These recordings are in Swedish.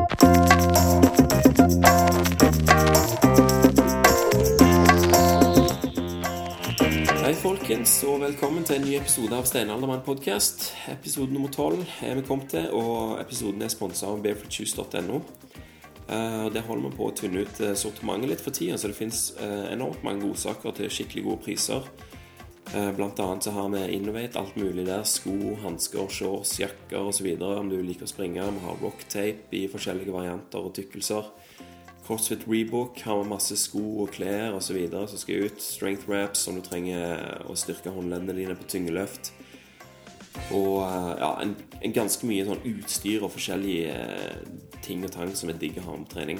Hei, folkens, og velkommen til en ny episode av Steinaldermann podkast. Episode nummer tolv er vi kommet til, og episoden er sponsa av barefootjuice.no. Uh, der holder vi på å tynne ut eh, sortimentet litt for tida, så det fins uh, eh, enormt mange godsaker til skikkelig gode priser. Eh, blant annet så har vi Innovate alt mulig der. Sko, hansker, shorts, jakker osv. Om du liker å springe. Vi har rocktape i forskjellige varianter og tykkelser. CrossFit Rebook har vi masse sko og klær osv. som skal ut. Strength wraps om du trenger å styrke håndleddene dine på tyngeløft. Og eh, ja, en, en ganske mye sånn utstyr og forskjellige eh, ting og tang som er digg å ha med trening.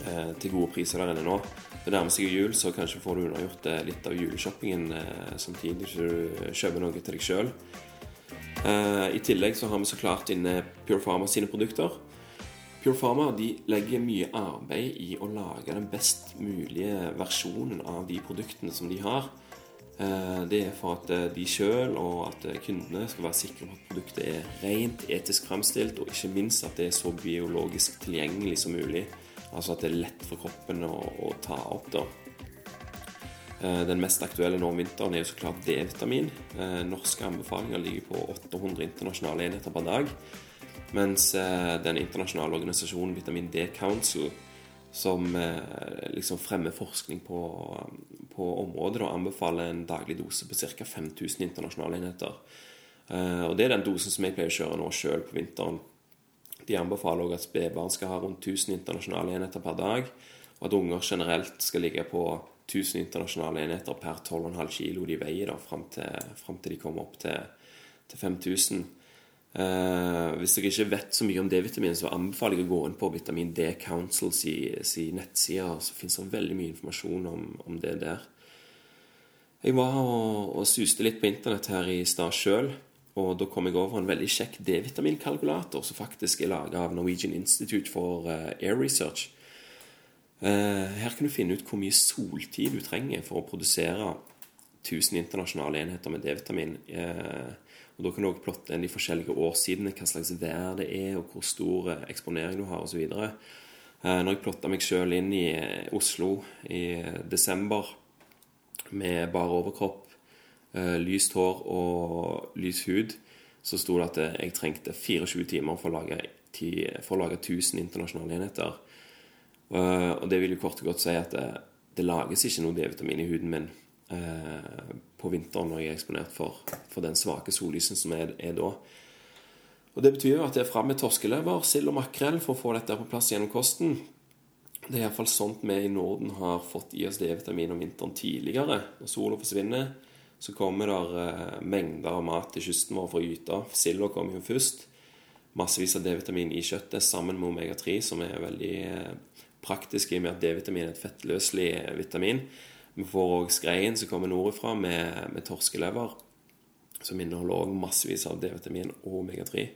Eh, til gode priser der inne nå. Det nærmer seg jul, så kanskje får du unnagjort eh, litt av juleshoppingen eh, samtidig som du kjøper noe til deg sjøl. Eh, I tillegg så har vi så klart inne eh, Pure Pharma sine produkter. Pure Pharma de legger mye arbeid i å lage den best mulige versjonen av de produktene som de har. Det er for at de sjøl og at kundene skal være sikre på at produktet er rent, etisk framställd og ikke minst at det er så biologisk tilgjengelig som mulig. Altså at det er lett for kroppen å, å ta opp. da. Eh, den mest aktuelle nå om vinteren er jo så klart D-vitamin. Eh, Norske anbefalinger ligger på 800 internasjonale enheter per dag. Mens eh, den internasjonale organisasjonen Vitamin D Council, som liksom fremmer forskning på, på området, og anbefaler en daglig dose på ca. 5000 internasjonale enheter. Og Det er den dosen som jeg pleier å kjøre nå sjøl på vinteren. De anbefaler òg at spedbarn skal ha rundt 1000 internasjonale enheter per dag, og at unger generelt skal ligge på 1000 internasjonale enheter per 12,5 kilo de veier da, fram til, fram til de kommer opp til, til 5000. Eh, hvis dere ikke vet så mye om D-vitamin, så anbefaler jeg å gå inn på Vitamin D Councils si, si nettsider. Så fins det veldig mye informasjon om, om, det der. Jeg var og, og suste litt på internett her i stad sjøl. Og da kom jeg over en veldig kjekk D-vitaminkalkulator som faktisk er laga av Norwegian Institute for eh, Air Research. Eh, her kan du finne ut hvor mye soltid du trenger for å produsere 1000 internasjonale enheter med D-vitamin. Eh, og Da kan du også plotte inn de forskjellige årsidene, hva slags vær det er, og hvor stor eksponering du har osv. Når jeg plotta meg sjøl inn i Oslo i desember med bare overkropp Eh, lyst hår og lys hud, så sto det at jeg trengte 24 timer for å lage, for å lage 1000 internasjonale enheter. Eh, og det vil jo kort og godt si at det, det lages ikke noe D-vitamin i huden min eh, på vinteren når jeg er eksponert for, for den svake sollysen som er, er, da. Og Det betyr jo at det er fram med torskelever, sild og makrell for å få dette på plass gjennom kosten. Det er iallfall sånt vi i Norden har fått i oss D-vitamin om vinteren tidligere, når sola forsvinner så kommer det eh, mengder av mat til kysten vår for å gyte. Silda kommer jo først. Massevis av D-vitamin i kjøttet sammen med omega-3, som er veldig praktiskt praktisk i og med at D-vitamin er et fettløselig vitamin. Vi får òg skreien som kommer nordifra med, med torskelever, som inneholder òg massevis av D-vitamin og omega-3.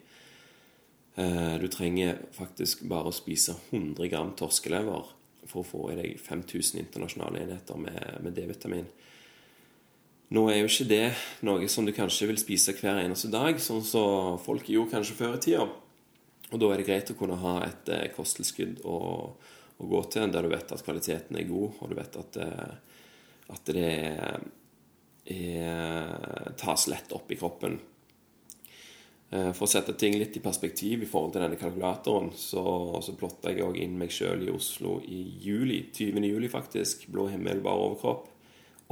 Eh, du trenger faktisk bare å spise 100 gram torskelever for å få i deg 5000 internasjonale enheter med, med D-vitamin. Nå er jo ikke det noe som du kanskje vil spise hver eneste dag, sånn som så folk gjorde kanskje før i tida. Og da er det greit å kunne ha et eh, kosttilskudd å, å, gå til der du vet at kvaliteten er god, og du vet at, eh, at det er, er, tas lett opp i kroppen. Eh, for å sette ting litt i perspektiv i forhold til denne kalkulatoren, så, så plotta jeg òg inn meg sjøl i Oslo i juli. 20. juli, faktisk. Blå himmel, bare overkropp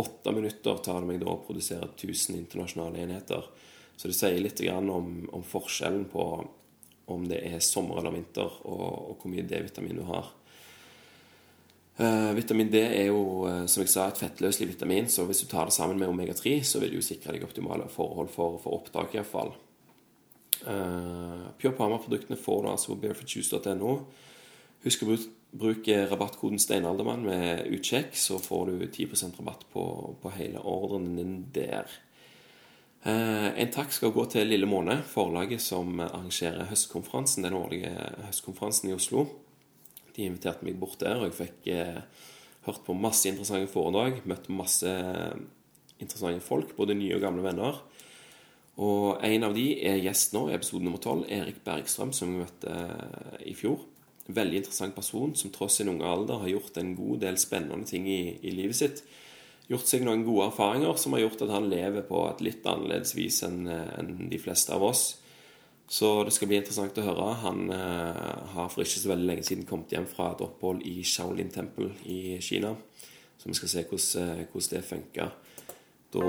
Åtta minutter tar det meg da å produsere 1000 internasjonale enheter. Så det sier litt om, om forskjellen på om det er sommer eller vinter, og, og hvor mye D-vitamin du har. Uh, vitamin D er jo eh, som jeg sa, et fettløselig vitamin, så hvis du tar det sammen med omega-3, så vil du sikre deg optimale forhold for, for opptak. iallfall. Uh, eh, Pure Parma-produktene får du altså på barefootjuice.no. Husk å bruke rabattkoden Steinaldermann med utsjekk, så får du 10 rabatt på, på hele ordren din der. Eh, en takk skal gå til Lille Måne, forlaget som arrangerer høstkonferansen, den årlige høstkonferansen i Oslo. De inviterte meg bort der, og jeg fikk eh, hørt på masse interessante foredrag. Møtt masse eh, interessante folk, både nye og gamle venner. Og en av de er gjest nå i episode nummer tolv, Erik Bergstrøm, som vi møtte eh, i fjor. Veldig interessant person som tross sin unge alder har gjort en god del spennende ting i, i livet sitt. Gjort seg noen gode erfaringer som har gjort at han lever på et litt annerledes vis enn eh, en de fleste av oss. Så det skal bli interessant å høre. Han eh, har for ikke så veldig lenge siden kommet hjem fra et opphold i Shaolin Temple i Kina. Så vi skal se hvordan, eh, hvordan det funker. Da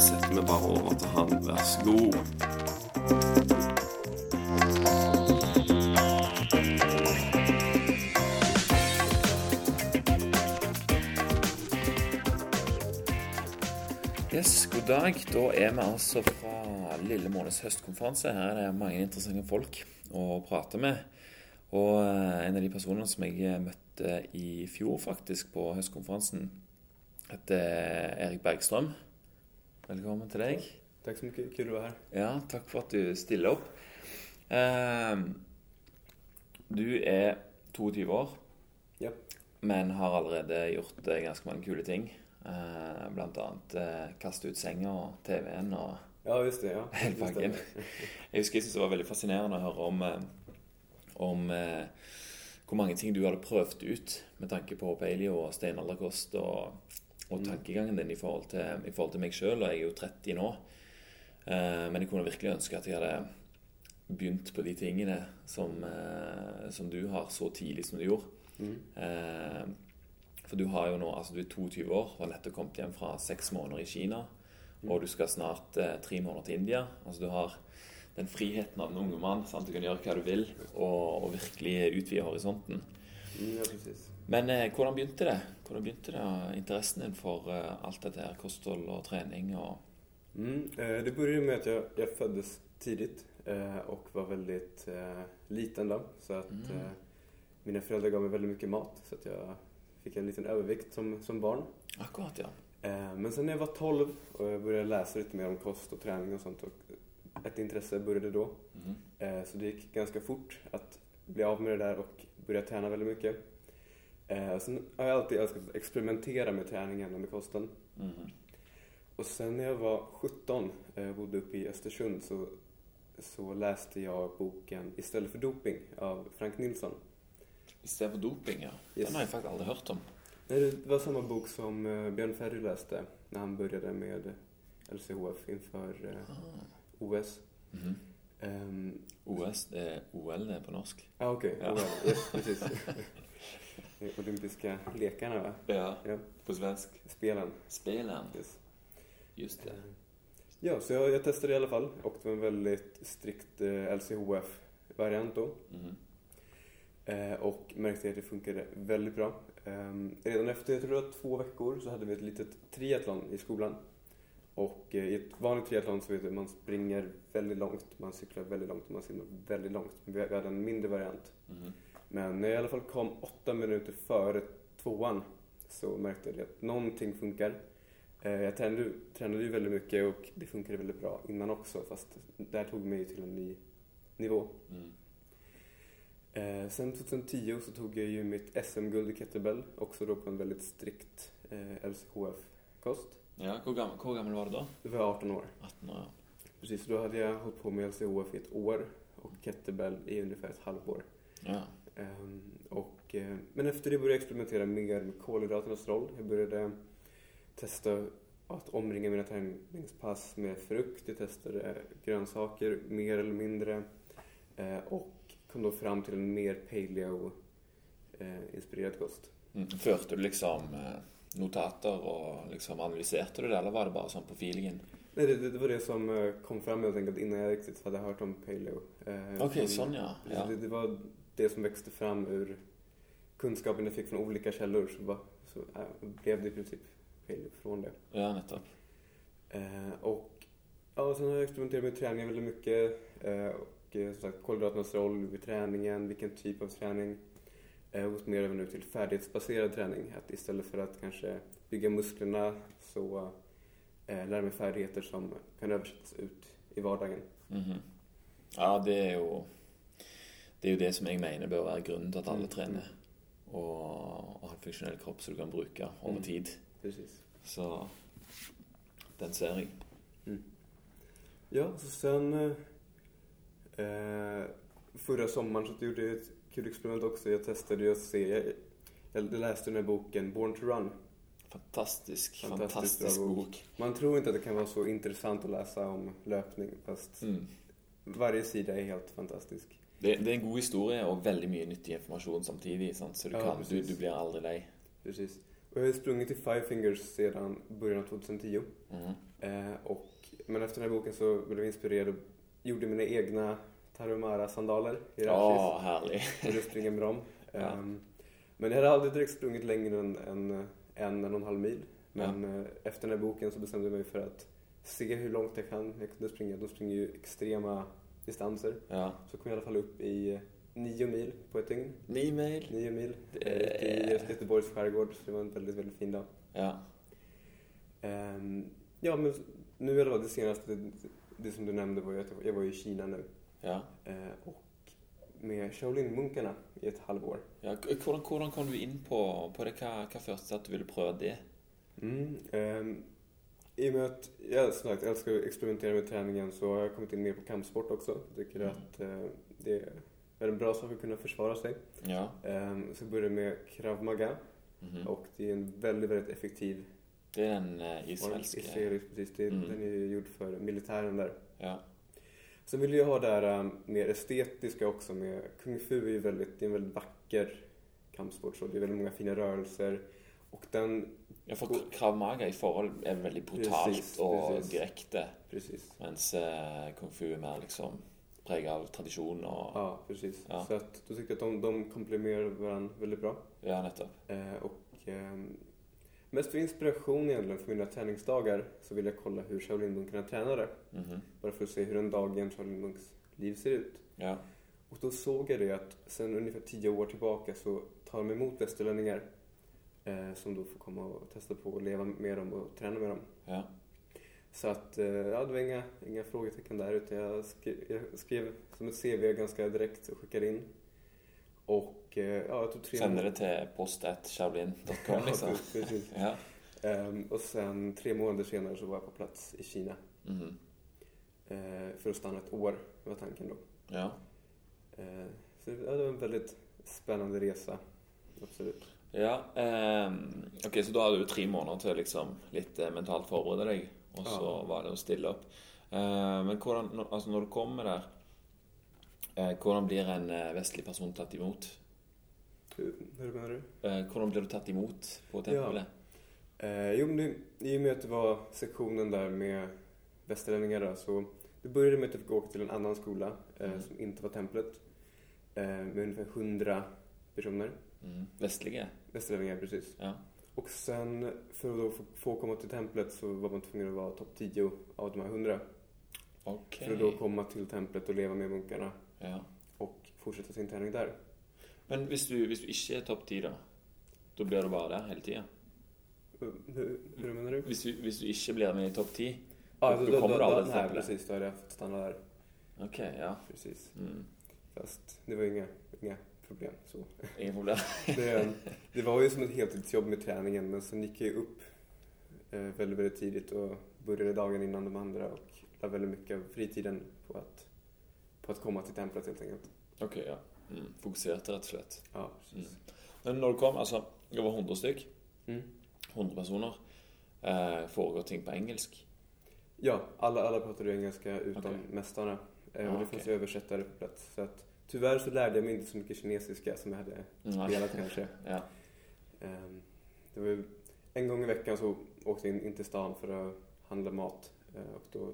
setter vi bare over til han. Vær så god. Yes, god dag. Da er vi altså fra Lille Månes høstkonferanse. Her er det mange interessante folk å prate med. Og eh, en av de personene som jeg møtte i fjor, faktisk, på høstkonferansen, heter Erik Bergstrøm. Velkommen til deg. Tack så mycket, kul att vara här. Ja, takk for at du stiller opp. Eh, du er 22 år, Ja. men har allerede gjort eh, ganske mange kule ting. Eh, blant annet eh, kaste ut senga og TV-en og Ja, just det. Ja. Pakken. Jeg husker jeg syntes det var veldig fascinerende å høre om, eh, om eh, hvor mange ting du hadde prøvd ut med tanke på paleo og steinalderkost og, og tankegangen din i forhold til, i forhold til meg sjøl. Jeg er jo 30 nå, eh, men jeg kunne virkelig ønske at jeg hadde begynt på de tingene som, som du har så tidlig som du gjorde. Mm. Eh, for du har jo nå, altså du er 22 år og har nettopp kommet hjem fra seks måneder i Kina. Og du skal snart eh, tre måneder til India. Altså du har den friheten av en unge mann. Sant? Du kan gjøre hva du vil og, og virkelig utvide horisonten. Mm, ja, precis. Men eh, hvordan begynte det? Hvordan begynte det, interessen din for eh, alt dette her, kosthold og trening og Mm, eh, det började med att jag, jag föddes tidigt eh, och var väldigt eh, liten då. Så att Mm. eh, mina föräldrar gav mig väldigt mycket mat. Så att jag fick en liten övervikt som, som barn. Akkurat, ja. Eh, men sen när jag var 12 och jag började läsa lite mer om kost och träning och sånt. Och ett intresse började då. Mhm. Eh, Så det gick ganska fort att bli av med det där och börja träna väldigt mycket. Eh, Sen har jag alltid älskat att experimentera med träningen och med kosten. Mhm. Och sen när jag var 17 och bodde uppe i Östersund så, så läste jag boken Istället för doping av Frank Nilsson. Istället för doping, ja. Yes. Den har jag faktiskt aldrig hört om. Nej, Det var samma bok som eh, Björn Ferry läste när han började med LCHF inför eh, Ah. OS. Mhm. Ehm, OS, det är OL på norsk. ah, okej. Ja. OL. Yes, precis. Olympiska lekarna, va? Ja, Ja. på svensk. Spelen. Spelen. Yes. Just det. Ja, så jag, jag testade i alla fall och det var en väldigt strikt eh, LCHF-variant då. Mhm. Eh, och märkte att det funkade väldigt bra. Eh, redan efter, jag tror det var två veckor, så hade vi ett litet triathlon i skolan. Och eh, i ett vanligt triathlon så vet du, man springer väldigt långt, man cyklar väldigt långt och man simmar väldigt långt. Vi vi hade en mindre variant. Mhm. Men när jag i alla fall kom åtta minuter före tvåan så märkte jag att någonting funkar. Eh, Jag tränade, tränade ju väldigt mycket och det funkade väldigt bra innan också fast där tog mig till en ny nivå. Mm. Eh, sen 2010 så tog jag ju mitt SM-guld i kettlebell, också då på en väldigt strikt eh, LCHF-kost. Ja, hur gammal, hur gammal var du då? Det var jag 18 år. 18 år, ja. Precis, då hade jag hållit på med LCHF i ett år och kettlebell i ungefär ett halvår. Ja. Ehm, och, eh, men efter det började jag experimentera mer med kolhydraternas roll. Jag började testa att omringa mina träningspass med frukt. Jag testade grönsaker mer eller mindre. Eh, och kom då fram till en mer paleo-inspirerad kost. Mm. Førte du liksom eh, notater og liksom analyserte du det, eller var det bare sånn på feelingen? Nej, det, det var det som eh, kom fram helt enkelt innan jag riktigt hade hört om paleo. Eh, Okej, som- sånn ja. ja. Det, det var det som växte fram ur kunskapen jag fick från olika källor. Så, bara, så blev det i princip paleo från det. Ja, nettopp. Eh, och ja, sen har jag experimenterat med träning väldigt mycket. Eh, och eh, som sagt kolhydraternas roll vid träningen, vilken typ av träning. Eh, och mer över nu till färdighetsbaserad träning. Att istället för att kanske bygga musklerna så eh, lära mig färdigheter som kan översättas ut i vardagen. Mhm. Ja, det er jo Det er jo det som jeg mener bør være grunnen til at alle Mm. trener. Og, og ha en funksjonell kropp som du kan bruke over Mm. tid. Precis. Så den ser jeg. Ja, så sen eh, förra sommaren så gjorde jag ett kul experiment också. Jag testade att se, jag, jag läste den här boken Born to Run. Fantastisk, fantastisk bra bok. bok. Man tror inte att det kan vara så intressant att läsa om löpning fast Mm. varje sida är helt fantastisk. Det, det är en god historia och väldigt mycket nyttig information samtidigt. Sant? Så du, Ja, kan, du, precis. du blir aldrig lej. Precis. Och jag har sprungit i Five Fingers sedan början av 2010. Mm. Eh, och, men efter den här boken så blev jag inspirerad och gjorde mina egna Tarahumara-sandaler i Ja, Rashis. härlig. Och det springer med dem. Ja. Ehm, men jag hade aldrig direkt sprungit längre än en, en, en, och en halv mil. Men eh, efter den här boken så bestämde jag mig för att se hur långt jag kan. Jag kunde springa. De springer ju extrema distanser. Ja. Så kom jag i alla fall upp i nio mil på ett dygn. Nio mil. Nio mil. Det I Göteborgs skärgård. Så det var en väldigt, väldigt fin dag. Ja. Ehm, ja, men nu fall det senaste, det, som du nämnde var ju att jag var i Kina nu. Ja. Eh, och med Shaolin-munkarna i ett halvår. ja. Hvordan, kom du in på, på det? Hva, førte til at du ville prøve det? Mm, ehm, I och med att jag som sagt älskar att experimentera med träningen så har jag kommit in mer på kampsport också. Jag tycker Mm. att eh, det är en bra sak att kunna försvara sig. Ja. Ehm, så jag började med krav maga Mhm. och det är en väldigt, väldigt effektiv Det är den eh, israelske israelisk, precis. Det, Mm. Den är ju gjord för militären där. Ja. Sen vill jag ha det här um, mer estetiska också med Kung Fu är ju väldigt, det är en väldigt vacker kampsport så det är väldigt många fina rörelser och den, ja, for krav maga i forhold er veldig brutalt Precis, og precis. direkte, precis. mens eh, kung fu er mer liksom preget av tradisjon og Ja, precis. Ja. Så att då tycker jag att de, de kompletterar varandra väldigt bra. Ja, nettopp. Eh, och ehm, mest för inspiration egentligen för mina träningsdagar så vill jag kolla hur Shaolin-munkarna tränade. Mhm. Bara för att se hur en dag i en Shaolin-munks liv ser ut. Ja. Och då såg jag det att sen ungefär tio år tillbaka så tar de emot västerlänningar eh, som då får komma och testa på att leva med dem och träna med dem. Ja. Så att, eh, ja, det var inga, inga frågetecken där utan jag skrev, jag skrev som ett CV ganska direkt och skickade in. Och eh, ja, jag tog tre Sender det til post.shaolin.com, Ja, liksom. precis. Ja. Ehm, och sen tre månader senare så var jag på plats i Kina. Mhm. Eh, för att stanna ett år, var tanken då. Ja. Eh, så ja, det var en väldigt spännande resa. Absolut. Ja, ehm, ok, så da hadde du tre måneder til liksom litt eh, mentalt forberede deg, og så Ja. var det å stille opp. Eh, men hvordan, altså når du kommer eh, hvordan blir en vestlig person tatt imot? Hur, hur menar du? Eh, hvordan blir du tatt imot på tempelet? Eh, jo, men i och med att det var sektionen där med västerlänningar då, så det började med att jag fick åka till en annan skola eh, Mm. som inte var templet. Eh, med ungefär 100 personer. Mm. Vestlige? Västerlänningar, precis. Ja. Och sen för att då få, få komma till templet så var man tvungen att vara topp 10 av de här 100. Ok. För att då komma till templet och leva med munkarna Ja. och fortsätta sin träning där. Men hvis du, hvis du ikke er topp ti, da? Da blir du bare der hele tida? Hur menar du? Hvis, du- hvis du ikke blir med i topp ti? Då då, då, kommer du aldrig då, till nej, templet. precis. Då hade jag fått stanna där. Ok, ja. Precis. Mm. Fast det var inga, inga problem så. Ingen problem. Det, det var ju som ett heltidsjobb med träningen men sen gick jag ju upp eh, väldigt, väldigt tidigt och började dagen innan de andra och la väldigt mycket av fritiden på att, på att komma till templet helt enkelt. Ja. Mm. Fokuserte, rett og slett. Ja, precis. Men når du kom, altså Det var 100 stykk. Mm. 100 personer. Eh, foregår ting på engelsk? Ja, alla, alla pratade engelska utom Okej. mästarna. Eh, Ah, och det okej. fanns översättare på plats. Så att, tyvärr så lärde jag mig inte så mycket kinesiska som jag hade Nej. velat kanske. Ja. Ehm, Det var en gång i veckan så åkte jag in, in till stan för att handla mat. Eh, Och då,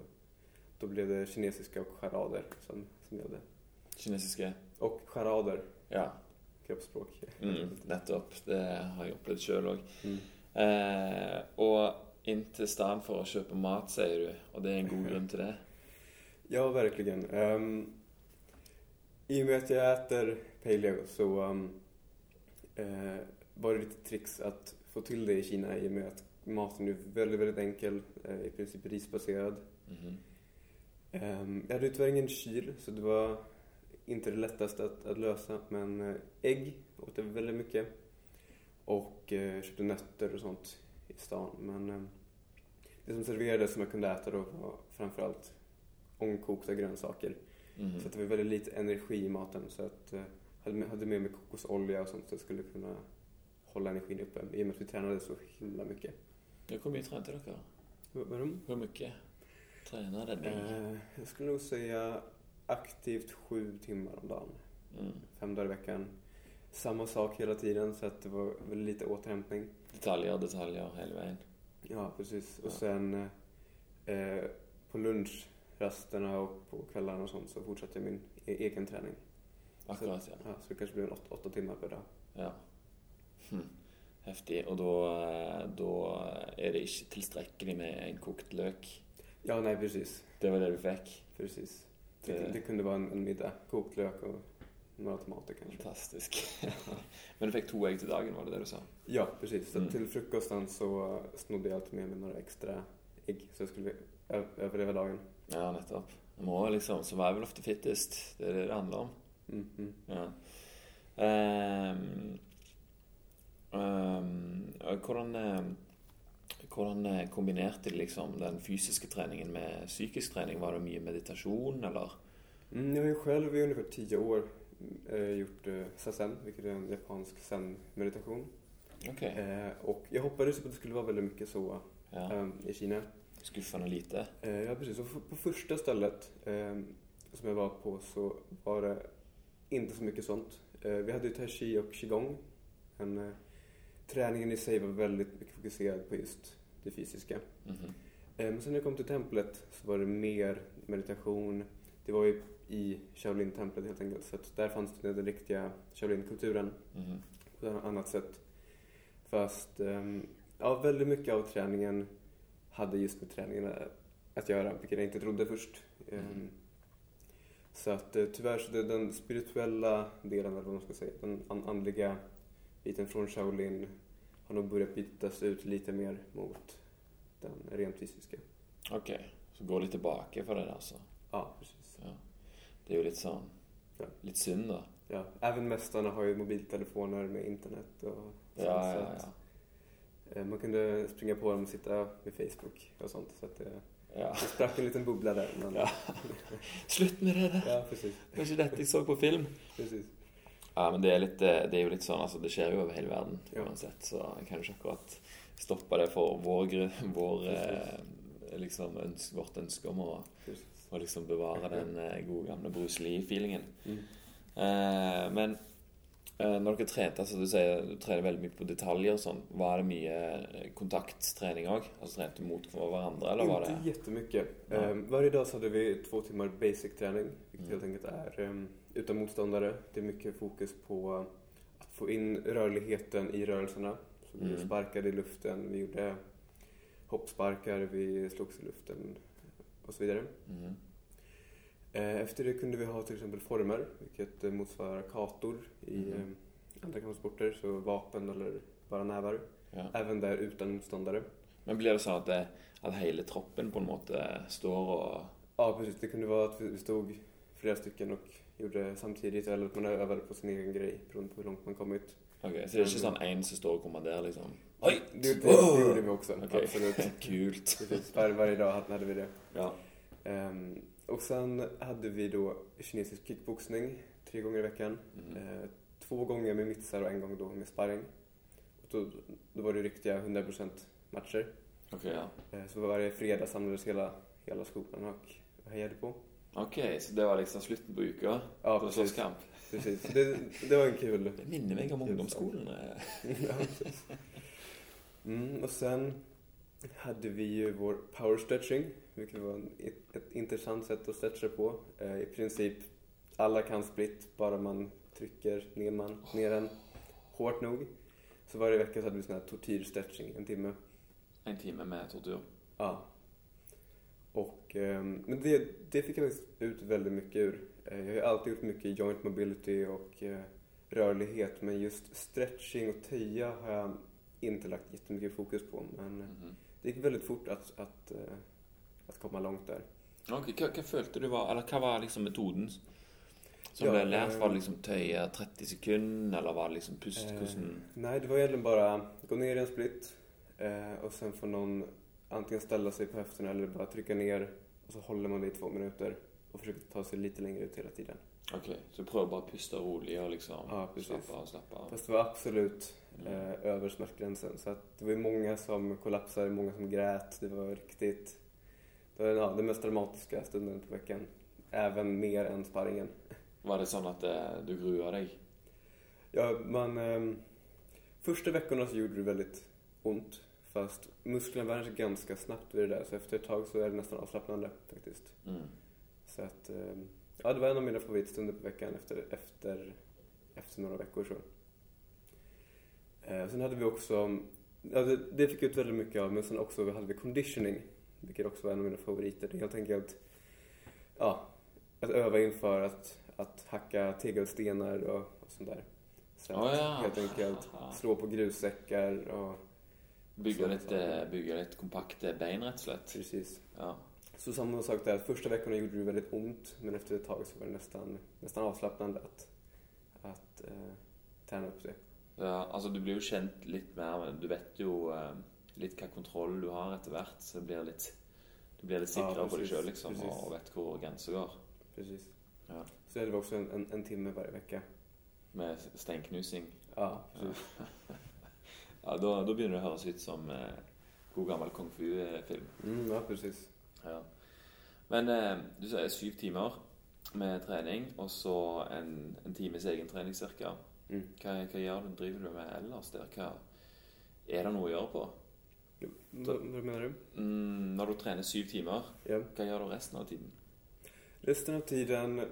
då blev det kinesiska och charader som, som gällde. Kinesiske? Och charader, Ja. kroppsspråk. Mm, nettopp. Det har jeg opplevd sjøl òg. Mm. Eh, og inn til stan for å kjøpe mat, sier du. Og det er en god grunn til det? Ja, verkligen. Um, I och med att jag äter paleo så um, eh, var det lite tricks att få till det i Kina i och med att maten är väldigt, väldigt enkel. eh, I princip risbaserad. Mhm. Ehm, jag hade tyvärr ingen kyl så det var inte det lättaste att, att lösa. Men eh, ägg åt jag väldigt mycket. Och eh, köpte nötter och sånt i stan. Men eh, det som serverades som jag kunde äta då var framförallt ångkokta grönsaker. Mhm. Så att det var väldigt lite energi i maten. Så att eh, hade med, hade med mig kokosolja och sånt så jag skulle kunna hålla energin uppe. I och med att vi tränade så himla mycket. Ja, Hvor mye trente dere? Hvor mye tränade ni? Eh, jag skulle nog säga aktivt sju timmar om dagen. Mm. Fem dagar i veckan. Samma sak hela tiden så att det var lite återhämtning. Detaljer, detaljer hele veien. Ja, precis. Och Ja. sen eh, på lunchrasterna och på kvällarna och sånt så fortsatte jag min e- egen träning. Akkurat, ja. Ja, så det kanske blev en åtta, timmar per dag. ja. Hm. Heftig. Og da, da er det ikke tilstrekkelig med en kokt løk. Ja, nej precis. Det var det du fikk? precis. Det, Det- kunde vara en, en middag. Kokt lök och några tomater kanske. Fantastisk. Men du fikk to egg til dagen, var det det du sa? Ja, precis. Så Mm. till frukosten så snodde jag alltid med mig några extra ägg så jag skulle överleva dagen. Ja, nettopp. Må liksom Survival of the fittest. Det er det det handler om. Mm, mm. Ja. Ehm, og hvordan eh, kombinerte de liksom den fysiske treningen med psykisk trening? Var det mye meditasjon, eller? Mm, jag har ju själv i ungefär tio år eh, gjort eh, sazen, vilket är en japansk zen-meditation. Ok. Eh, och jag hoppades på att det skulle vara väldigt mycket så Ja. eh, i Kina. Skuffende lite. Ja, precis. Och på första stället eh, som jag var på så var det inte så mycket sånt. Vi hade ju tai chi och qigong. Eh, träningen i sig var väldigt mycket fokuserad på just det fysiska. Eh, men sen när jag kom till templet så var det mer meditation. Det var ju i Shaolin-templet helt enkelt. Så där fanns det den riktiga Shaolin-kulturen Mhm. på ett annat sätt. Fast ehm, ja, väldigt mycket av träningen hade just med träningen att göra, vilket jag inte trodde först. Mm. Så att eh, tyvärr så det, den spirituella delen, eller vad man ska säga, den an- andliga biten från Shaolin har nog börjat bytas ut lite mer mot den rent fysiska. Ok. Så går litt tilbake for det, der, altså. Ja, precis. Ja. Det er jo litt sånn Ja. Litt synd, da. Ja, även mästarna har ju mobiltelefoner med internet och Ja, sånt, så ja, att, ja. eh, Man kunde springa på dem och sitta med Facebook och sånt. Så att det, ja. det sprack en liten bubbla där. Men, Ja. Slutt med det der! ja, precis. Det var ikke dette jeg så på film. precis. Ja, men det er, litt, det er jo litt sånn, altså det skjer jo over hele verden uansett, så jeg kan jo ikke akkurat stoppe det for vår, vår eh, liksom ønske, vårt ønske om å, å liksom bevare den eh, gode gamle Bruce Lee-feelingen. Mm. Eh, men eh, når dere trente, altså du sier du trener veldig mye på detaljer og sånn, var det mye eh, kontakttrening òg? Altså trente mot hverandre, eller var Inte det jättemycket. Ja. Eh, varje dag så hade vi två timmar basic-träning, vilket Mm. helt enkelt är eh, utan motståndare. Det är mycket fokus på att få in rörligheten i rörelserna. Så vi Mm. sparkade i luften, vi gjorde hoppsparkar, vi slogs i luften och så vidare. Mhm. Eh, Efter det kunde vi ha till exempel former, vilket eh, motsvarar kator i Mhm. eh, andra kampsporter, så vapen eller bara nävar. Ja. Även där utan motståndare. Men blir det sånn at, det, at hele troppen på en måte står og Ja, precis. Det kunde vara att vi stod flera stycken och gjorde samtidigt eller att man övade på sin egen grej beroende på hur långt man kommit. Ok, Så det er ikke sånn én som står og kommanderer, liksom? Oi! Det, det, det gjorde vi också, Okej. absolut. Precis. Var, varje dag hade vi det. Ja. Ehm, och sen hade vi då kinesisk kickboxning tre gånger i veckan. Mhm. Eh, två gånger med mittsar och en gång då med sparring. Och då, då var det riktiga 100% matcher. Ok, ja. Eh, så varje fredag samlades hela, hela skolan och hejade på. Ok, så det var liksom slutten på uka? Ja, på precis. slåsskamp? precis. Det, det var en kul... Det minner meg om ungdomsskolen. ja, precis. Mm, och sen hade vi ju vår power stretching, vilket var en, ett, ett intressant sätt att stretcha på. Eh, I princip alla kan split, bara man trycker ner, man, ner den hårt nog. Så varje vecka så hade vi sån här tortyrstretching, en timme. En time med tortur. Ja. Och, ehm, men det, det fick jag faktiskt ut väldigt mycket ur. Eh, jag har alltid gjort mycket joint mobility och eh, rörlighet men just stretching och töja har jag inte lagt jättemycket fokus på. Men eh, Mhm. det gick väldigt fort att, att, eh, att komma långt där. Ok, hva, hva følte du var Eller hva var liksom metoden som Ja, ble lært? eh, Var det liksom tøye 30 sekunder, eller var det liksom pust? Eh, Hvordan Nej, det var egentligen bara gå ner i en split eh, och sen får någon antingen ställa sig på höfterna eller bara trycka ner och så håller man det i två minuter och försöker ta sig lite längre ut hela tiden. Okej, så pröva bara pusta roligt och liksom Ja, precis. slappa av, slappa av. Fast det var absolut Mm. eh, över smärtgränsen. Så att det var ju många som kollapsade, många som grät. Det var riktigt... Det var ja, den mest dramatiska stunden på veckan. Även mer än sparringen. Var det så att eh, du gruade dig? Ja, man... ehm, första veckorna så gjorde det väldigt ont. Fast musklerna värjer sig ganska snabbt vid det där. Så efter ett tag så är det nästan avslappnande faktiskt. Mm. Så att... ehm, ja, det var en av mina favoritstunder på veckan efter, efter, efter några veckor så. Eh, sen hade vi också... Ja, det, det fick ut väldigt mycket av. Men sen också hade vi conditioning. Vilket också var en av mina favoriter. Det är helt enkelt... Ja, att öva inför att, att hacka tegelstenar och, och sånt där. Så att Oh, ja. helt enkelt slå på grussäckar och Bygga lite, bygga lite kompakt ben rätt slett. precis. Ja. Så samma sak där, första veckorna gjorde det väldigt ont men efter ett tag så var det nästan, nästan avslappnande att, att eh, träna upp sig. ja. Altså, du blir jo kjent litt mer, du vet jo eh, litt hva kontroll du har etter hvert. Så det blir litt, du blir litt Ja, sikrere på deg precis, sjøl, liksom, precis. og vet hvor grensa går. Precis. Ja. Så hade vi också en, en, en timme varje vecka. Med steinknusing. Ja, precis. Ja, da, da begynner det å høres ut som eh, god gammel kung fu-film. Mm, ja, precis. Ja. Men eh, du sier syv timer med trening, og så en, en times egentrening ca. Mm. Hva, hva gjør du, driver du med ellers der? Hva, er det noe å gjøre på? Vad menar du? Mm, når du trener syv timer, Ja. hva gjør du resten av tiden? Resten av tiden, eh,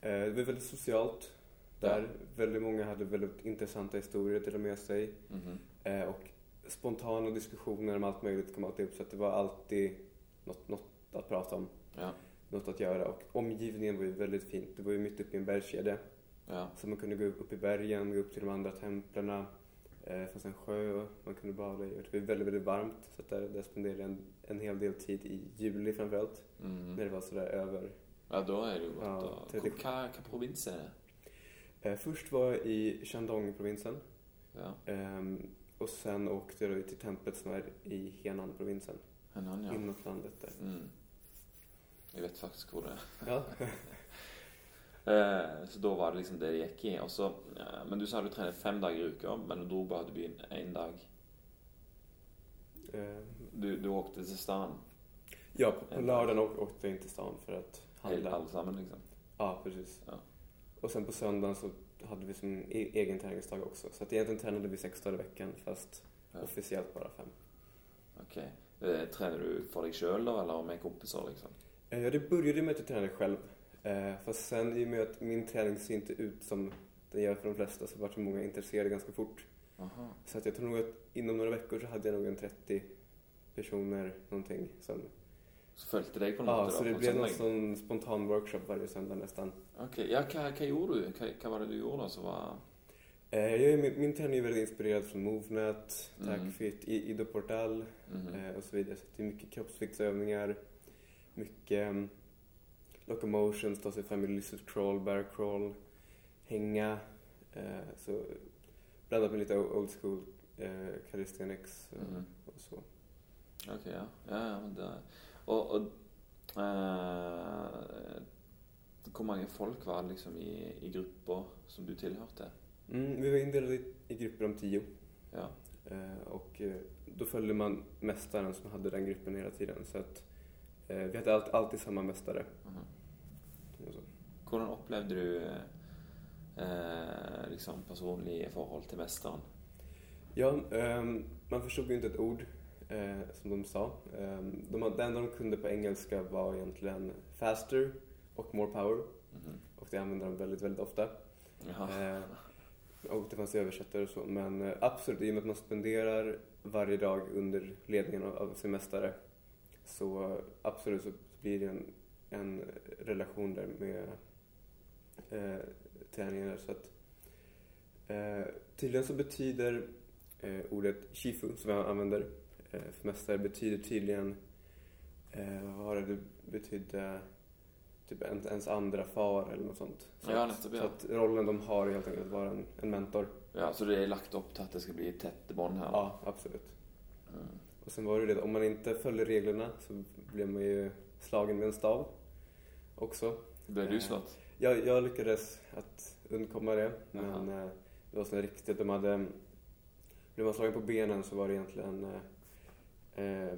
det var väldigt socialt där. Väldigt många hade väldigt intressanta historier att dela med sig. Mhm. Eh, och spontana diskussioner om allt möjligt kom alltid upp så det var alltid något, något att prata om. Ja. Något att göra och omgivningen var ju väldigt fint. Det var ju mitt uppe i en bergskedja. ja. Så man kunde gå upp i bergen, gå upp till de andra templerna. Eh, det fanns en sjö man kunde bada i. Och Det var väldigt, väldigt varmt. Så att där, där spenderade jag en, en hel del tid i juli framförallt. Mhm. När det var sådär över. ja, da er det jo godt. Ja, å- tretti- Hva, hva provins er det? Eh, först var jag i Shandong-provinsen. Ja, Ehm, och sen åkte jag till templet som är i Henan-provinsen. Henan, ja. Inåt landet där. Mm. Jeg vet faktisk hvor det er. Ja. Eh, så da var det liksom det det gikk i. Og så, eh, men du sa du trener fem dager i uka, men du dro bare til byen én dag. Ehm, Du, du åkte til stan, ja, på, lördagen åk, åkte jag in till stan för att handla. alle sammen, liksom. Ja, precis. Ja. Och sen på söndagen så hade vi som e- egen träningsdag också. Så att egentligen tränade vi sex dagar i veckan fast Ja. officiellt bara fem. Ok. Eh, trener du for deg sjøl, da, eller med kompiser, liksom? Eh, Ja, det började med att jag tränade själv. Eh, fast sen i och med att min träning ser inte ut som den gör för de flesta så vart det många intresserade ganska fort. Aha. Så att jag tror nog att inom några veckor så hade jag nog en 30 personer någonting som... Så fulgte deg på en Ja, så det blev någon sån spontan workshop varje söndag nästan. Ok, Ja, hva, hva gjorde du? Hva var det du gjorde som var Eh, jag min, min träning är väldigt inspirerad från Movnet, Mm. Tagfit, I- Ido Portal Mhm. eh, och så vidare. Så det är mycket kroppsviktsövningar, mycket um, locomotions, ta sig fram i lizard crawl, bear crawl, hänga. Eh, så blandat med lite old school eh, calisthenics eh, Mhm. och så. Ok, ja. ja, ja men det Og, og eh, Hvor mange folk var liksom i, i gruppa som du tilhørte? Mm, vi var indelade i, i grupper om tio. Ja. Eh, och eh, då följde man mästaren som hade den gruppen hela tiden. Så att vi hade allt, alltid samma mästare. Hvordan opplevde du eh, liksom personlige forhold til mesteren? Ja, ehm, man förstod ju inte ett ord eh, som de sa. Ehm, de, det enda de kunde på engelska var egentligen faster och more power. Mhm. Och det använde de väldigt, väldigt ofta. Eh, och det fanns översättare och så. Men eh, absolut, i och med att man spenderar varje dag under ledningen av, av sin mästare så absolut så blir det en, en relation där med eh, träningen. där. Så att, eh, tydligen så betyder eh, ordet shifu som jag använder eh, för mästare betyder tydligen, eh, vad var det betydde? Typ en- ens andra far eller något sånt. Så, Ja, att, så att rollen de har är helt enkelt att vara en, en mentor. ja, Så det er lagt opp til at det skal bli tette bånd her? Ja, absolut. Mm. Och sen var det det, om man inte följer reglerna så blir man ju slagen med en stav också. Blev du Eh, slått? Jag, jag lyckades att undkomma det, men Jaha. eh, det var så riktigt, de hade... Blev man slagen på benen så var det egentligen eh, eh,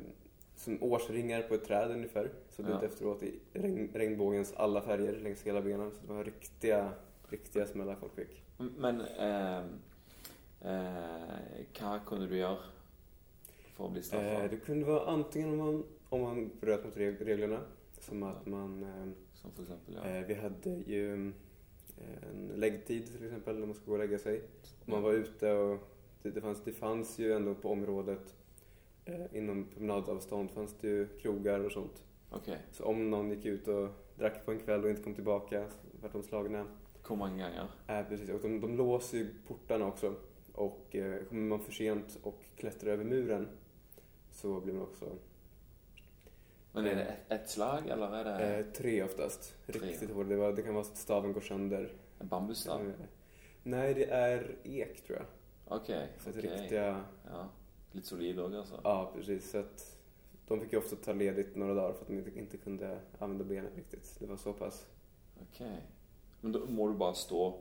som årsringar på ett träd ungefär. Så Ja. ut efteråt i regn, regnbågens alla färger längs hela benen. Så det var riktiga, riktiga smällar folk fick. Men eh, eh, hva kunde du gjøre for å bli straffa? Eh, det kunde vara antingen om man, om man bröt mot reg- reglerna, som att man... Eh, Som for eksempel, ja. Eh, vi hade ju eh, en läggtid till exempel när man ska gå och lägga sig. Man var ute och det, fanns, det fanns ju ändå på området inom promenadavstånd fanns det ju krogar och sånt. Ok. Så om någon gick ut och drack på en kväll och inte kom tillbaka så vart de slagna. Hvor mange ganger? Eh, precis. Och de, de låser ju portarna också. Och eh, kommer man för sent och klättrar över muren så blir man också Men er det ett, slag, eller er det eh, tre oftast. Tre. Riktigt hårt. Det, det kan vara så att staven går sönder. en bambusstav? Eh, Nej, det är ek tror jag. Ok. Så att ok. riktiga... Ja. Litt solid òg, altså? Ja, precis. Så att de fick ju ofta ta ledigt några dagar för att de inte, inte kunde använda benen riktigt. Det var så pass. Ok. Men da må du bare stå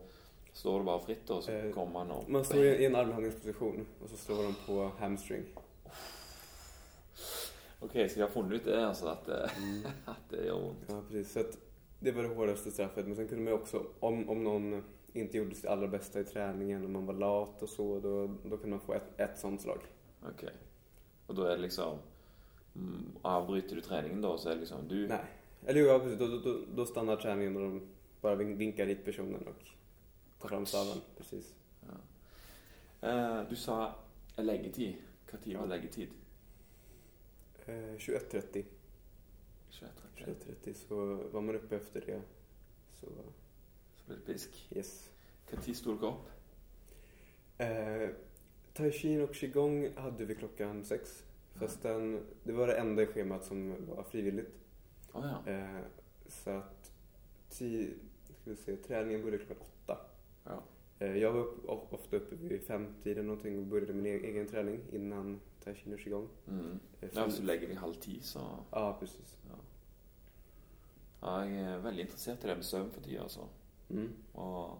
Står du bare fritt, og så Eh, kommer man og Man står i en armhävningsposition och så slår de på hamstring. Ok, så de har funnet ut det, altså, at det, Mm. at det gjør vondt? Ja, precis. Så att det var det hårdaste straffet. Men sen kunde man ju också, om, om någon inte gjorde sitt allra bästa i träningen, om man var lat och så, då, då kunde man få ett, ett sånt slag. Ok. Og da er det liksom mm, Avbryter du treningen da, så er det liksom du Nej. Eller ja, precis. Då, då, då, då stannar träningen och de bara vin- vinkar dit personen och tar fram staven. Precis. Eh, Du sa leggetid. Hva tid var leggetid? Eh, 21.30. 21.30. 21.30 så var man uppe efter det. Så Så ble det pisk. yes. Hva tid sto dere opp? Eh, Taishin och qigong hade vi klockan sex. Fast den, det var det enda schemat som var frivilligt. Å ja. Eh, så att ti, ska vi se, träningen började klockan åtta. ja. Eh, jag var upp, of- ofta uppe vid femtiden någonting och började min e- egen träning innan Taishin och qigong. Mm. Eh, ja så legger vi halv ti, så Ja, precis. ja. ja. Jeg er veldig interessert i det med søvn for tida, altså. Mm. Og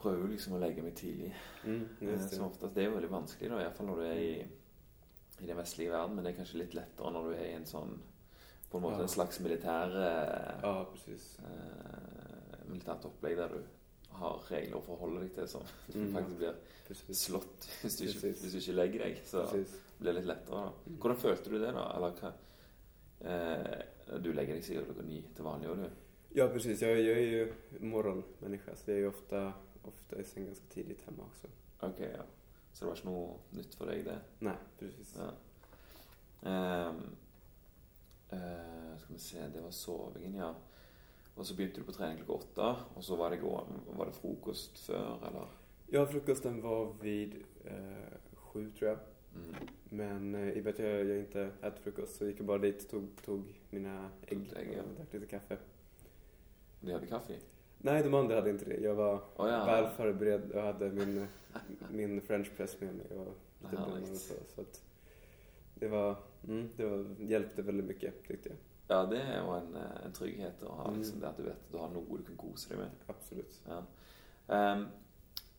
prøver liksom å legge meg tidlig. Mm, Eh, just Som det. oftest. Det er jo veldig vanskelig, da, iallfall når du er i, i den vestlige verden. Men det er kanskje litt lettere når du er i en sånn På en måte Ja. en slags militær eh, Ja, precis. eh, militært opplegg der du har regler å forholde deg til som Mm. faktisk blir precis. slått hvis du, ikke, hvis du ikke legger deg. Så precis. blir det litt lettere. da. Mm. Hvordan følte du det, da? Eller hva eh, Du legger deg sikkert klokka ni til vanlig, du? Ja, precis. Jag, jag är ju morgonmänniska så jag är ju ofta, ofta i säng ganska tidigt hemma också. Ok, ja. Så det var ikke noe nytt for deg, det? Nej, precis. Ja. Ehm, eh, skal vi se Det var sovingen, ja. Og så begynte du på trening klokka åtte. Og så var det, gå, var det frokost før, eller? Ja, frukosten var vid eh, sju tror jag. Mm. Men eh, i och med att jag, jag inte äter frukost så gick jag bara dit, tog, tog mina ägg ägg, ja. och drack lite kaffe. De hadde kaffe? Nej, de andra hade inte det. Jag var Å ja. väl förberedd och hade min, min french press med mig och lite bönor och så. så att det var, mm, det var, hjälpte väldigt mycket tyckte jag. Ja, det jo en, eh, en trygghet å ha. Mm. Liksom, det At du vet at du har noe du kan kose deg med. Absolut. Ja.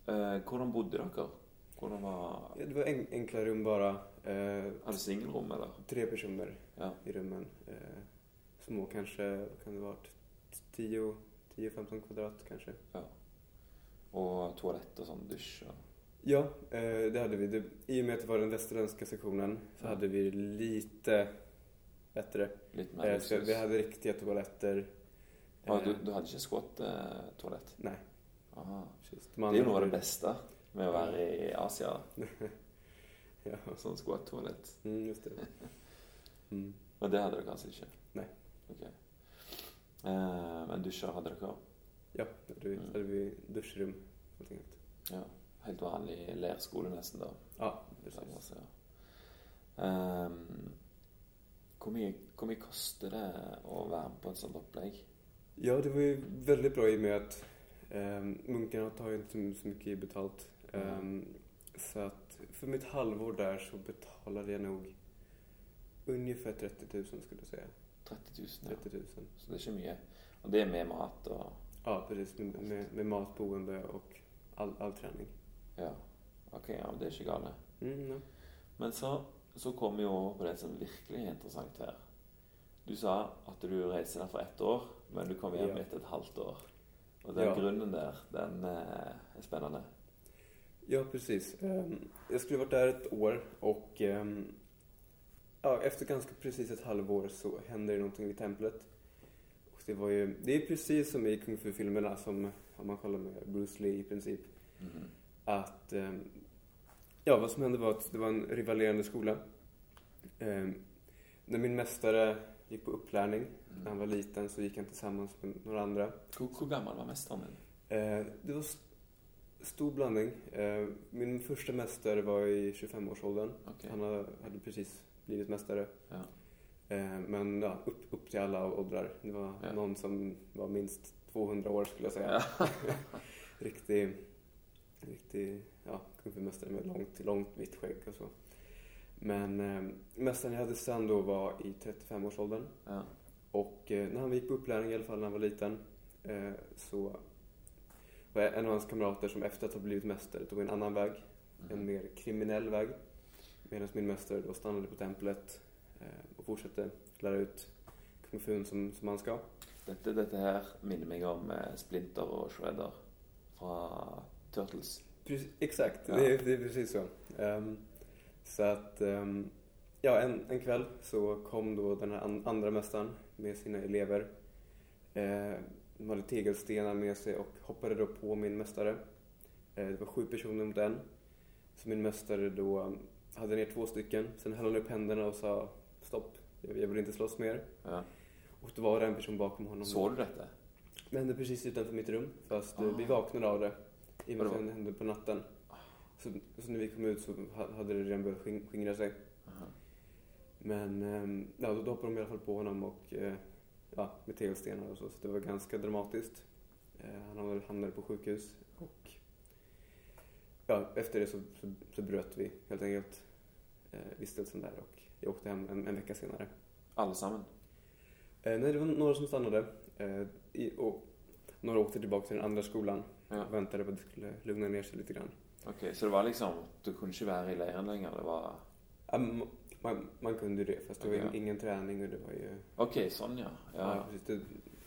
Eh, hvordan bodde dere? Hvordan var Ja, det var en, enkla rum bara. Eh, Hadde singelrom, eller? tre personer Ja. i rummen. Eh, små kanske, kan det varit? 10 10-15 kvadrat kanske. ja. Og toalett og sånn dusj og Ja, det hade vi. Det, I och med att det var den västerländska sektionen så Ja. hade vi lite bättre. litt mer Eh, så vi hade riktiga toaletter. Ja, Eh, du, du hadde ikke squat-toalett? Nej, Aha. Det av hade- det beste med å være i Asia. Ja, Sånn squat-toalett. mm, just det. Mm. Men det hadde dere kanskje ikke? Nei. Ok. Eh, men dusjer hadde dere? Ja, då hade vi, Mm. hade vi duschrum. helt enkelt. Ja. Helt vanlig lerskole nesten, da. Ja, precis. Ja. Ehm, hvor, mye, hvor mye koster det å være med på et sånt opplegg? Ja, det var ju väldigt bra i och med att um, munkarna tar ju inte så mycket betalt. Ehm, så att för mitt halvår där så betalade jag nog ungefär 30 000 skulle jag säga. 30 000, ja. 30 000. Så det är inte mycket. Och det är med mat och... Ja, precis. Med, med, med mat, boende och all, all träning. Ja. Okej, ja, det är inte galet. Mm, ja. Men så, så kom vi over på det som virkelig er interessant her. Du sa at du reiste der for ett år, men du kom hjem Ja. etter et halvt år. Og den Ja. grunnen der, den eh, er spennende. Ja, precis. Ehm, Jag skulle varit där ett år och ehm, ja, efter ganska precis ett halvår så hände det någonting vid templet. Och det, var ju, det är precis som i kung fu-filmerna, som om man kollar med Bruce Lee i princip. Mhm. Att, ehm, ja, vad som hände var att det var en rivalerande skola. Ehm, när min mästare gick på upplärning, när han var liten, så gick han tillsammans med några andra. Hvor gammel var mesteren din? Eh, det var st- stor blandning. Eh, min första mästare var i 25-årsåldern. Okej. Han hade, precis blivit mästare. Ja. Eh, men ja, upp, upp till alla åldrar. Det var Ja. någon som var minst 200 år skulle jag säga. Ja. riktig, riktig fu-mästare med långt, långt vitt skägg och så. Men eh, mästaren jag hade sen då var i 35-årsåldern. ja. Och eh, när han gick på upplärning, i alla fall när han var liten, eh, så var en av hans kamrater som efter att ha blivit mästare tog en annan väg, en Mhm. mer kriminell väg. Medan min mästare då stannade på templet eh, och fortsatte lära ut kung fu som, som han ska. Dette, dette her minner meg om eh, Splinter og Shredder fra Turtles. Precis, exakt, Ja. det, är, det är precis så. Ehm, så att, ehm, ja, en, en kväll så kom då den här an, andra mästaren med sina elever. Eh, de hade tegelstenar med sig och hoppade då på min mästare. Det var sju personer mot en. Så min mästare då um, hade ner två stycken. Sen höll han upp händerna och sa stopp, jag, vill inte slåss mer. Ja. Och då var det en person bakom honom. Så du dette? Det hände precis utanför mitt rum, fast eh, Ah. vi vaknade av det. I och med att det hände på natten. Så, så när vi kom ut så ha- hade det redan börjat sking- skingra sig. Aha. Men ehm, ja, då, då hoppade de i alla fall på honom och eh, ja, med tegelstenar och så. Så det var ganska dramatiskt. Eh, han hamnade- på sjukhus och ja, efter det så, så, så bröt vi helt enkelt eh, vistelsen där och jag åkte hem en, en vecka senare. Alle sammen? Eh, nej, det var några som stannade eh, i, och några åkte tillbaka till den andra skolan Ja. väntade på att det skulle lugna ner sig lite grann. Ok, Så det var liksom Du kunne ikke være i leiren lenger? Det var Ja, m- man, man kunde det, fast det var Okej. ju ingen träning och det var ju... Ok, sånn, ja. Ja, ja. precis, det,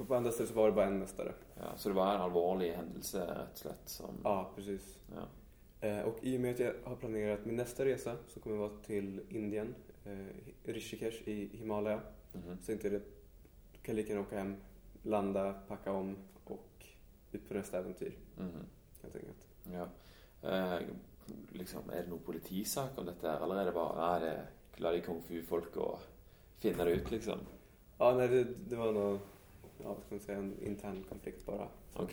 på, andra ställen så var det bara en mästare. ja. Så det var en alvorlig hendelse, rett og slett, som Ja, precis. Ja. Eh, och i och med att jag har planerat min nästa resa som kommer vara till Indien, eh, Rishikesh i Himalaya, Mhm. så inte det kan lika gärna åka hem, landa, packa om ut på nästa äventyr Mhm. helt enkelt. Ja. Eh, liksom, er det noen politisak om dette, her, eller er det bare Nei, det la de kung fu-folk å finne det ut, liksom? Ja, nej, det, det var nog, ja, vad ska man säga, en intern konflikt bara. Ok.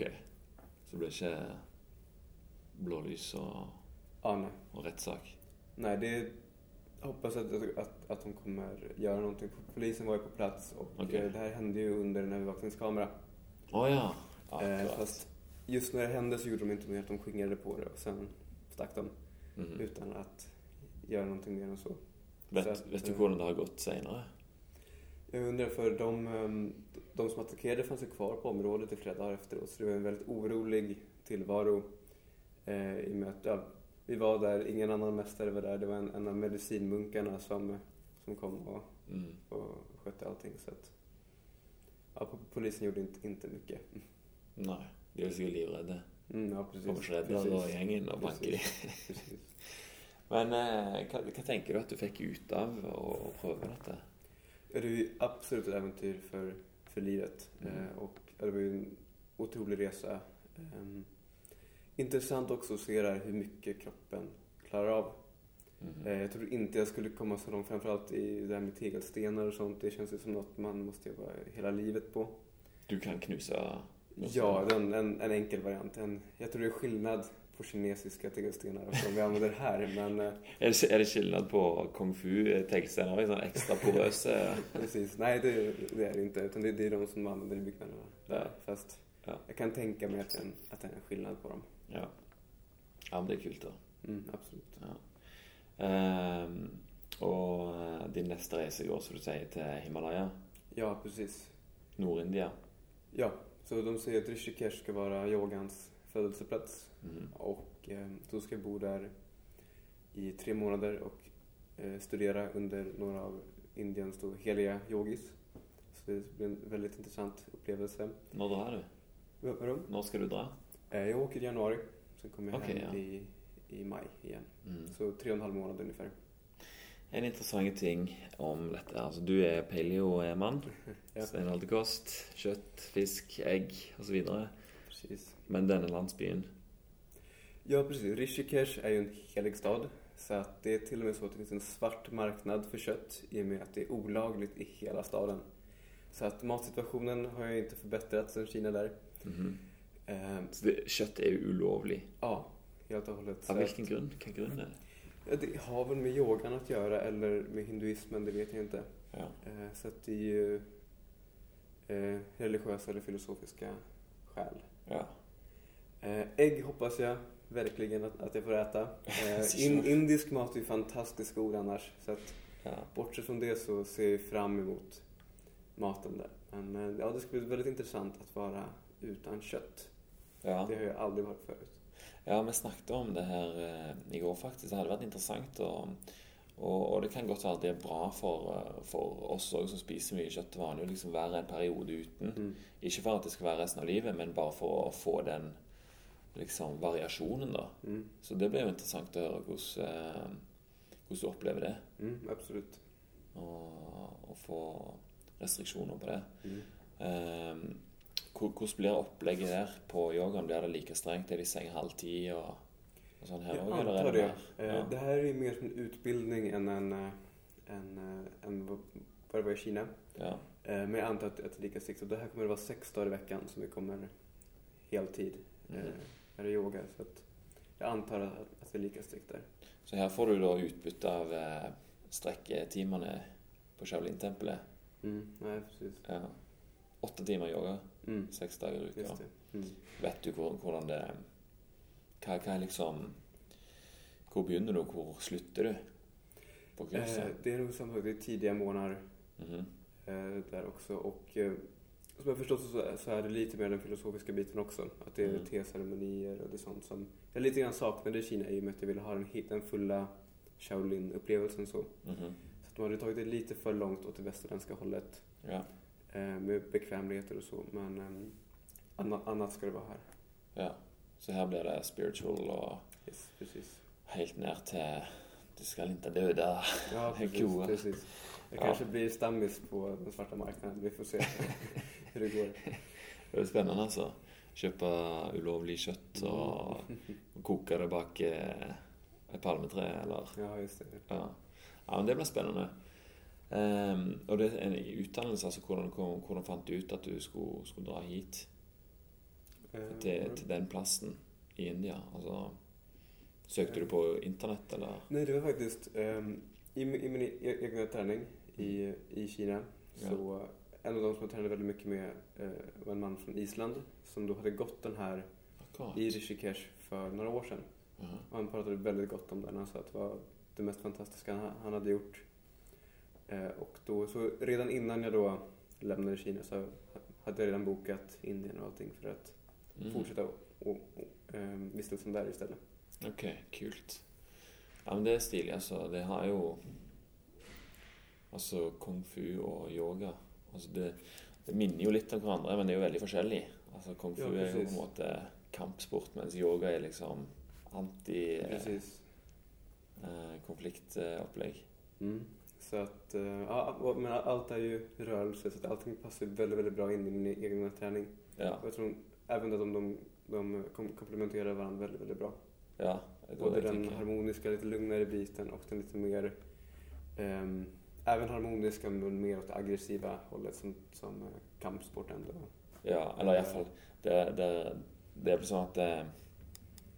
Så det ble ikke blålys og, Ja, nej. og rettssak? Nej, det jag hoppas att, att, att, de kommer göra någonting. Polisen var ju på plats och Okej. eh, det här hände ju under en övervakningskamera. Å ja. Eh, Akkurat. fast just när det hände så gjorde de inte mer att de skingrade på det och sen stack de Mhm. utan att göra någonting mer än så. Vet, så att, vet du eh, hvordan det har gått senere? Jag undrar för de, ehm, de som attackerade fanns ju kvar på området i flera dagar efteråt så det var en väldigt orolig tillvaro eh, i att ja, vi var där, ingen annan mästare var där, det var en, en av medicinmunkarna som, som kom och, Mm. och skötte allting så att ja, po- polisen gjorde inte, inte mycket. Nei. De jo sikkert livredde. Mm, ja, precis. Kommer Shredder og gjengen og banker. Men eh, hva tenker du at du fikk ut av prøve dette? Ja, det är ju absolut ett äventyr för, för livet. Mm. Eh, och det var ju en otrolig resa. Ehm, intressant också att se där hur mycket kroppen klarar av. Eh, jag tror inte jag skulle komma så långt, framförallt i det här med tegelstenar och sånt. Det känns ju som något man måste jobba hela livet på. Du kan knuse Ja, den, en, en enkel variant. En, jag tror det är skillnad på kinesiska tegelstenar som vi använder här. Men eh, Er det, er det skillnad på kung fu-tegelstener? Liksom ekstra porøse? precis, nej det, det är det inte. Utan det, det är de som man använder i byggnaderna. Ja. Fast Ja. jag kan tänka mig att är en, att det är en skillnad på dem. Ja. ja, men det er kult, da. Mm, absolut. Ja. Ehm, Och eh, din nästa resa går, så du säger, till Himalaya, Ja, precis. Nordindia. Ja, så de säger att Rishikesh ska vara yogans födelseplats. Mm. Och eh, då ska jag bo där i tre månader och eh, studera under några av Indiens då heliga yogis. Så det blir en väldigt intressant upplevelse. När drar du? Vad- Vadå? När ska du dra? Eh, jag åker i januari, sen kommer jag Okej, hem ja. i, i maj igen. Mm. Så tre och en halv månad ungefär. En intressant ting om detta. Alltså, du är paleo-man. Ja. Stenaldig kost, kött, fisk, ägg och så vidare. Precis. Men denna landsbyn. Ja, precis. Rishikesh är ju en helig stad. Så att det är till och med så att det finns en svart marknad för kött i och med att det är olagligt i hela staden. Så att matsituationen har ju inte förbättrats sen Kina där. Mhm. Eh, Så det, kött är ju olovligt. ja, helt och hållet. Av vilken grund? Vilken grund är det? Ja, det har väl med yogan att göra eller med hinduismen, det vet jag inte. Ja. Eh, så att det är ju eh, religiösa eller filosofiska skäl. ja. Eh, ägg hoppas jag verkligen att, att jag får äta. In, indisk mat är ju fantastiskt god annars. Så att ja. bortsett från det så ser jag fram emot maten där. Men ja, det ska bli väldigt intressant att vara utan kött. ja. Det har jag aldrig varit förut. Ja, vi snakket om det her eh, igår faktisk. Det hadde vært interessant. Og, og, og det kan godt være det er bra for, eh, for oss som spiser vanlig, å liksom være en periode uten. Mm. Ikke for at det skal være resten av livet, men bare for å få den liksom, variasjonen, da. Mm. Så det jo interessant å høre hvordan, eh, du opplever det. Mm, absolut. Og, og få restriksjoner på det. Mm. Hvor- hvordan blir opplegget der på yogaen? Blir det like strengt? Er de i seng halv ti og, og sånn her eller er det det. mer? Eh, Ja. Det här är mer som en utbildning än en, eh, en, eh, en vad det var i Kina. Ja. Men jag antar att, att det är lika strikt. Och det här kommer att vara sex dagar i veckan som vi kommer heltid Mm. det är yoga. Så att jag antar att, att det är lika strikt där. Så her får du da utbytte av strekketimene på Shaolin-tempelet. Mm, nej, precis. Ja. Åtte timer yoga, Mm, seks dager i uka. Mm. Vet du hvor, hvordan det hva, hva er liksom Hvor begynner du, og hvor slutter du på kurset? Eh, det är nog samma sak, det är tidiga månader Mhm. eh, där också. Och eh, som jag förstått så, så är det lite mer den filosofiska biten också. Att det är Mm. teceremonier och det är sånt som jag lite grann saknade i Kina i och med att jag ville ha den, den fulla Shaolin-upplevelsen så. Mhm. Så att de hade tagit det lite för långt åt det västerländska hållet. Ja. Eh, med bekvämligheter och så. Men eh, annat, ska det vara här. ja. Så her blir det spiritual og Yes, precis. helt ned til Du skal inte døde. Ja, är precis. precis. Jag Ja. kanske blir stammis på den svarta marknaden. Vi får se hur det går. Det er spennende, altså. Kjøpe ulovlig kjøtt og, og koke det bak eh, et palmetre, eller Ja, just det. Ja. ja, men det blir spennende. Ehm, og det er en utdannelse, altså hvordan, hvordan fant du ut at du skulle, skulle dra hit? Til, til den plassen i India? Altså, søkte du på internett, eller? Nej, det var faktiskt ehm, i, min- i min e- egna träning i, i Kina. Ja. Så eh, en av de som jag tränade väldigt mycket med eh, var en man från Island som då hade gått den här i Rishikesh för några år sedan. Jaha. Och han pratade väldigt gott om den. Han sa att det var det mest fantastiska han, han hade gjort. Eh, och då, så redan innan jag då lämnade Kina så hade jag redan bokat Indien och allting för att Mm. fortsätta och, och, och, eh, vistelsen där istället. Ok, kult. Ja, men det er stilig, altså. Det har jo Altså kung fu og yoga. Altså det, det minner jo litt om hverandre, men det er jo veldig forskjellig. Altså Kung fu Ja, er jo på en måte kampsport, mens yoga er liksom Precis. anti-konfliktopplegg. Mm. Så att, eh, ja, men allt är ju rörelse så att allting passar väldigt, väldigt bra in i min egna träning. ja. Och jag tror även att de, de, de kom- komplementerar varandra väldigt, väldigt bra. ja. Det Både det den harmoniska, lite lugnare biten och den lite mer, ehm, även harmoniska men mer åt det aggressiva hållet som, som eh, kampsport ändå. Ja, eller iallfall det, det, det er vel sånn at det,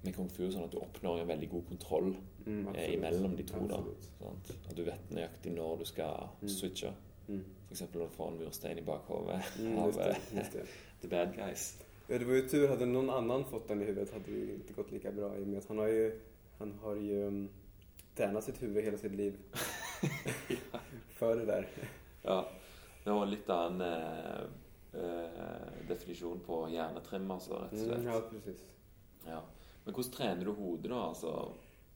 med kung fu sånn at du oppnår en veldig god kontroll Mm, eh, imellom de to. da. Sant? At du vet nøyaktig når du skal Mm. switche. Mm. F.eks. når du får en murstein i bakhodet Mm, av det, eh, det. the bad guys. Ja, det var ju tur, hade någon annan fått den i huvudet hade det ju inte gått lika bra i och med att han har ju, han har ju um, tränat sitt huvud hela sitt liv. för det där. Ja. Det var en litt annen eh, eh, definisjon på hjernetrim, altså, rett og slett. Mm, ja, precis. Ja. Men hvordan trener du hodet, da? Altså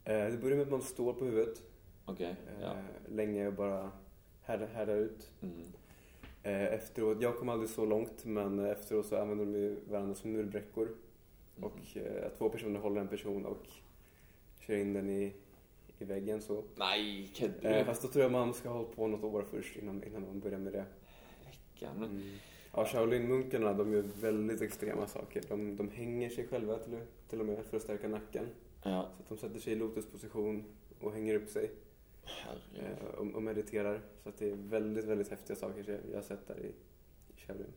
Eh, det börjar med att man står på huvudet OK. eh, Ja. länge och bara härdar, härdar ut. Mm. Eh, efteråt, jag kom aldrig så långt, men efteråt så använder de varandra som murbräckor. Och eh, två personer håller en person och kör in den i, i väggen så. Nei, kødder du? Eh, fast då tror jag man ska ha hållit på något år först innan, innan man börjar med det. Men, Mm. Ja, Shaolin-munkarna de gör väldigt extrema saker. De, de hänger sig själva till, till och med för att stärka nacken. Ja. Så att de sätter sig i lotusposition och hänger upp sig eh, och, och mediterar. Så att det är väldigt, väldigt häftiga saker jag, jag har sett där i, i Shaolin.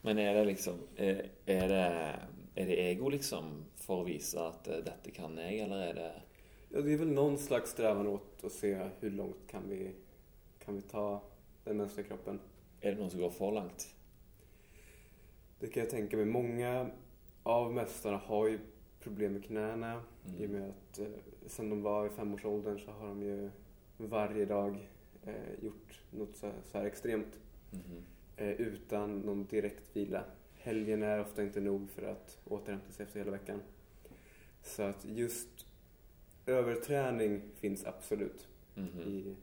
Men er det liksom Er, er, det, er det ego, liksom, for å vise at eh, dette kan jeg, eller er det Ja, det är väl någon slags strävan åt att se hur långt kan vi, kan vi ta den mänskliga kroppen. Er det noen som går for langt? Det kan jag tänka mig. Många av mästarna har ju problem med knäna i och med att eh, sen de var i femårsåldern så har de ju varje dag eh, gjort något så, så här extremt Mhm. eh, utan någon direkt vila. Helgen är ofta inte nog för att återhämta sig efter hela veckan. Så att just överträning finns absolut Mhm. i,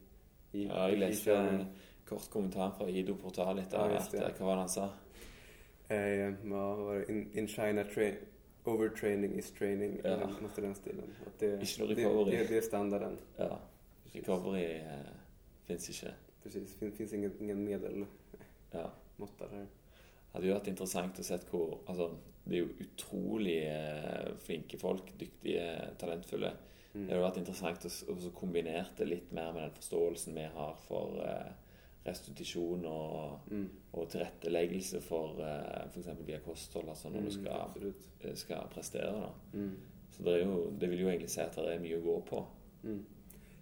i, Ja, i en kort kommentar fra Ido Portal etter Ja, hvert. just Eh, ja, vad var det? In, in China, tra- overtraining is training. Ja. eller Något i den stilen. Att det, det, det, det är standarden. Ja. Recovery eh, fins ikke. Precis, det finns ingen, ingen medelmåtta Ja. där. Det hadde jo vært interessant å se hvor Altså, det er jo utrolig eh, flinke folk. Dyktige, talentfulle. Det Mm. hadde vært interessant å kombinert det litt mer med den forståelsen vi har for eh, restitusjon og, Mm. og tilretteleggelse for eh, f.eks. via kosthold, altså når du Mm, skal, absolut. eh, skal prestere. da. Mm. Så det, jo, det vil jo egentlig si at det er mye å gå på. Mm.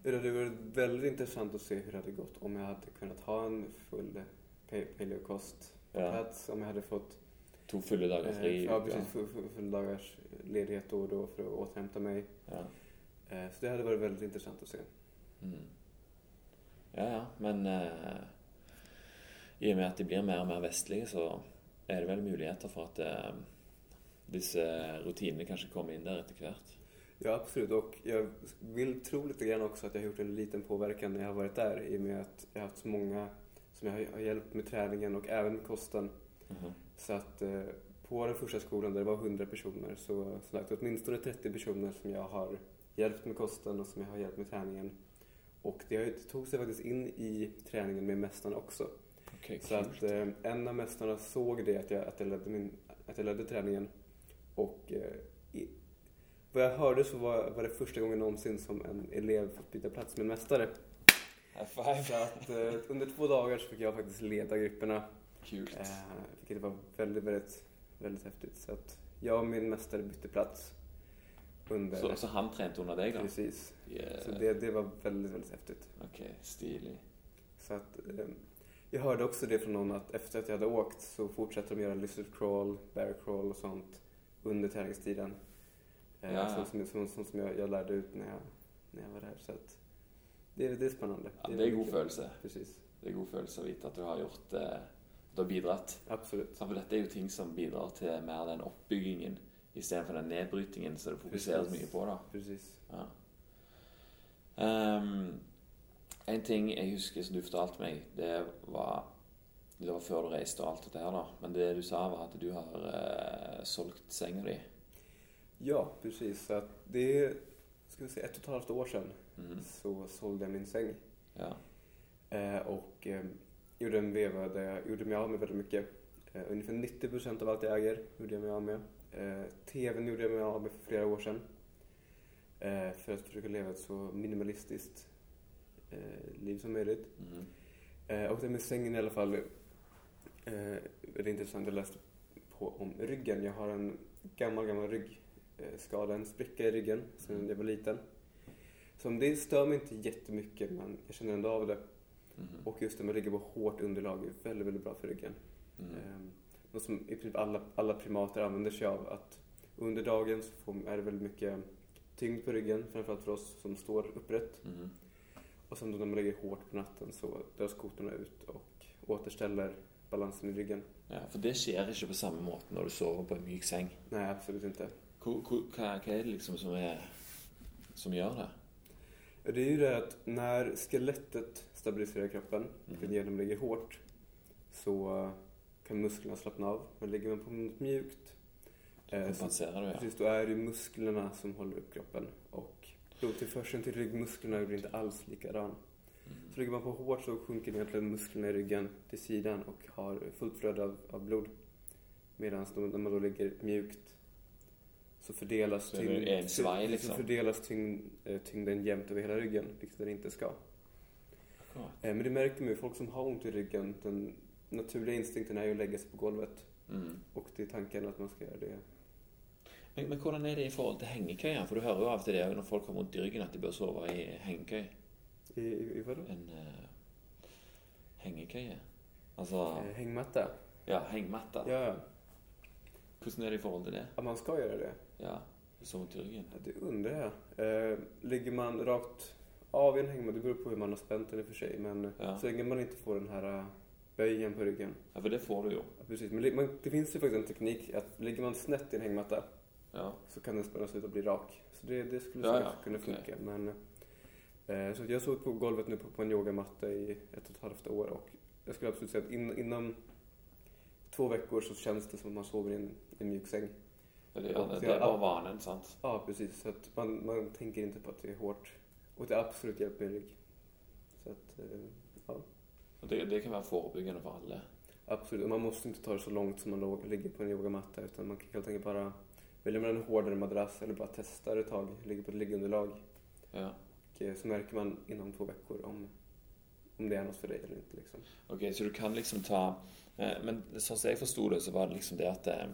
Det hade varit väldigt intressant att se hur det hade gått om jag hade kunnat ha en full pa- paleokost på Ja. plats. Om jag hade fått To fulle dager eh, fri. i ja, precis, full, full, full dagars ledighet då och då för att återhämta mig. Ja. Eh, så det hade varit väldigt intressant att se. Mm. ja, ja. Men eh, i og med at de blir mer og mer vestlige, så er det vel muligheter for at eh, disse rutinene kanskje kommer inn der etter hvert. Ja, absolut. Och jag vill tro lite grann också att jag har gjort en liten påverkan när jag har varit där i och med att jag har haft så många som jag har- hjälpt med träningen och även med kosten. Mhm. Så att eh, på den första skolan där det var 100 personer så så sagt, åtminstone 30 personer som jag har hjälpt med kosten och som jag har hjälpt med träningen. Och det det tog sig faktiskt in i träningen med mästarna också. Ok, Så att eh, en av mästarna såg det att jag, att jag, ledde, min, att jag ledde träningen och eh, i, vad jag hörde så var, var det första gången någonsin som en elev fått byta plats med en mästare. Så att eh, under två dagar så fick jag faktiskt leda grupperna. Kult. Eh, vilket var väldigt, väldigt, väldigt häftigt. Så att jag och min mästare bytte plats under... Så, så han trente under deg, da? Precis. Yeah. Så det, det var väldigt, väldigt häftigt. Ok, stilig. Så att, eh, jag hörde också det från någon att efter att jag hade åkt så fortsatte de göra lizard crawl, bear crawl och sånt under träningstiden. Eh, Ja. Sånt som, som, som, som jag, jag lärde ut när jag, när jag var där. Så att det, det är spännande. Ja, det er god mycket- følelse. Precis, Det er god følelse å vite at du har gjort eh, Du har bidratt. absolut. For dette er jo ting som bidrar til mer den oppbyggingen istedenfor den nedbrytingen som fokuseres Precis. mye på. da. Precis. Ja. Ehm, en ting jeg husker som du fortalte meg, det var Det var før du reiste og alt dette her, da. Men det du sa, var at du har eh, solgt senga di. Ja, precis. Att det ska vi säga, ett och ett halvt år sedan Mhm. så sålde jag min säng. Ja. Eh, och eh, gjorde en veva där jag gjorde mig av med väldigt mycket. Eh, ungefär 90% av allt jag äger gjorde jag mig av med. Eh, TVn gjorde jag mig av med för flera år sedan. Eh, för att försöka leva ett så minimalistiskt eh, liv som möjligt. Mhm. Eh, och det med sängen i alla fall. Eh, det är intressant, jag läste på om ryggen. Jag har en gammal, gammal ryggskada, en spricka i ryggen sedan jag var liten. Som det stör mig inte jättemycket men jag känner ändå av det. Mhm. Och just det med att ligga på hårt underlag är väldigt, väldigt bra för ryggen. Mhm. Ehm, Något som i princip alla, alla primater använder sig av. Att under dagen så får, är det väldigt mycket tyngd på ryggen, framförallt för oss som står upprätt. Mhm. Och sen då när man ligger hårt på natten så drar skotorna ut och återställer balansen i ryggen. Ja, For det skjer ikke på samme måte når du sover på en myk seng. Nej, absolut inte. Hva er det liksom som, er, som gjør det? Det är ju det att när skelettet stabiliserar kroppen, gör när man ligger hårt, så eh, kan musklerna slappna av. Men ligger man på något mjukt, eh, så, Kompenserer du, ja. precis, då är det musklerna som håller upp kroppen. Blodtillförseln till ryggmusklerna blir inte alls likadan. Mm. Så ligger man på hårt så sjunker egentligen musklerna i ryggen till sidan och har fullt flöde av, av blod. Medan när man då ligger mjukt så fördelas, Så en svaj, liksom. så fördelas tyngd, eh, tyngden jämnt över hela ryggen, vilket den inte ska. Akkurat. Eh, Men det märker man ju, folk som har ont i ryggen, den naturliga instinkten är ju att lägga sig på golvet. Mm. Och det är tanken att man ska göra det. Men, men hvordan er det i forhold til hengekøyer? For du av og til det når folk har vondt i ryggen, at de bør sove i hengekøy. I, i, vadå? En eh, hengekøye. Altså Eh, Hängmatta? Ja, hengematte. Ja, ja. Hvordan er det i forhold til det? Att man ska göra det. Ja, så vondt i ryggen. Ja, det undrar jag. Eh, ligger man rakt av i en hängmatta, det beror på hur man har spänt den i och för sig, men Ja. så länge man inte får den här eh, böjen på ryggen. Ja, for det får du jo. Ja, precis. Men det finns ju faktiskt en teknik att ligger man snett i en hängmatta Ja. så kan den spännas ut och bli rak. Så det, det skulle säkert kunna funka. Men, eh, så jag sov på golvet nu på, på en yogamatta i ett och ett halvt år och jag skulle absolut säga att in, inom två veckor så känns det som att man sover i en, en mjuk säng. Det, det, det var vanen, sant? Ja, precis. Så att man, man tänker inte på att det är hårt. Och det är absolut hjälpt min rygg. Så att, eh, ja, det, det kan være forebyggende for alle. absolut. Och man måste inte ta det så långt som man ligger på en yogamatta utan man kan helt enkelt bara välja mellan en hårdare madrass eller bara testa det ett tag, ligga på ett liggunderlag. Ja. Och eh, så märker man inom två veckor om, om det är något för dig eller inte. Liksom. Ok, så du kan liksom ta eh, Men som jeg forsto det, så var det liksom det at eh,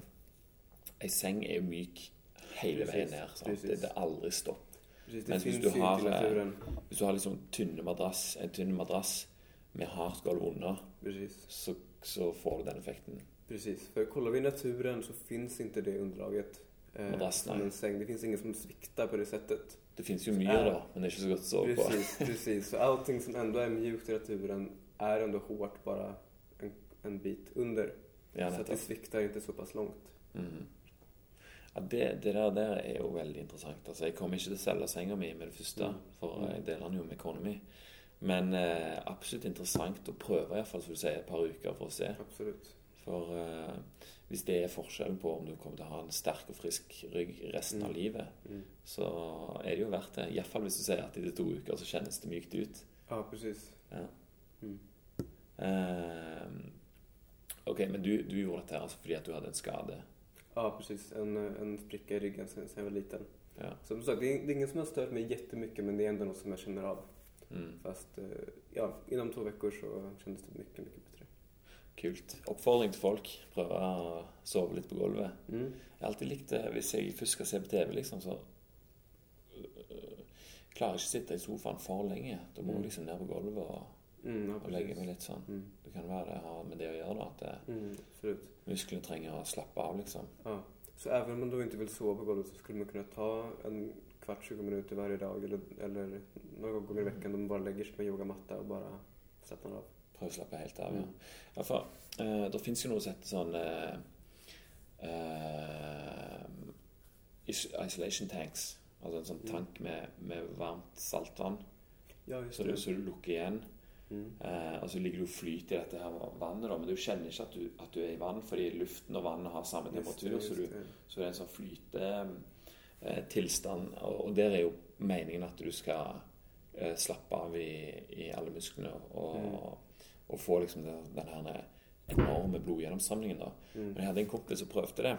er jo myk hele Precis, veien ned. Sant? precis. Det, det er aldri stopp. Precis, det Men finns hvis du har, naturen. Hvis du har liksom tynne madrass, en tynn madrass med hardt gulv under, Precis, så, så får du den effekten. precis. För kollar vi naturen så finns inte det underlaget. Eh, som nej. en säng. Det finns ingen som sviktar på det sättet. Det fins jo mye, Ja. da, men det ikke så godt å sove på. Precis, precis. Så allting som ändå är mjukt i naturen är ändå hårt bara en, en bit under. Ja, så att det sviktar inte så pass långt. Mhm. Ja, det, det der, der er jo veldig interessant. Altså, jeg kommer ikke til å selge senga mi med det første, Mm. for Mm. jeg deler den jo med kona mi. Men eh, absolutt interessant å prøve, iallfall som du sier, et par uker for å se. Absolut. For eh, hvis det er forskjellen på om du kommer til å ha en sterk og frisk rygg resten av Mm. livet, Mm. så er det jo verdt det. Iallfall hvis du sier at etter to uker så kjennes det mykt ut. Ja, precis. Ja. Eh, ok, men du, du gjorde dette her altså fordi at du hadde en skade. Ja, precis. En, en spricka i ryggen sen jag var liten. Ja. Som sagt, det är, det är ingen som har stört mig jättemycket men det är ändå något som jag känner av. Mm. Fast eh, ja, inom två veckor så kändes det mycket, mycket bättre. Kult. Oppfordring til folk. Prøve å sove litt på gulvet. Mm. Jeg har alltid likt det hvis jeg først skal se på TV, liksom, så øh, klarer jeg ikke å sitte i sofaen for lenge. Da må Mm. jeg liksom ned på gulvet og, Mm, ja, og legge meg litt sånn. Mm. Det kan være det har med det å gjøre, da. At eh, Mm, musklene trenger å slappe av, liksom. Ja. Så även om man då inte vill sova på golvet så skulle man kunna ta en kvart, 20 minuter varje dag eller, eller några gånger i veckan då man bara lägger sig på en yogamatta och bara slappnar av. Prøve å slappe helt av. Ja. ja for eh, det fins jo noe som heter sånn eh, eh, is- Isolation tanks. Altså en sånn Mm. tank med, med varmt saltvann. Ja, Så du, så du lukker igjen. Mm. Eh, og så ligger du og flyter i dette her vannet, da, men du kjenner ikke at du, at du er i vann, fordi luften og vannet har samme temperatur. så, du, så det er en sånn flytetilstand. og, og der er jo meningen at du skal eh, slappe av i, i alle musklene og, Mm. Og få liksom den, den her enorme blodgjennomstrømningen. da. Mm. Men jeg hadde en kompis som prøvde det,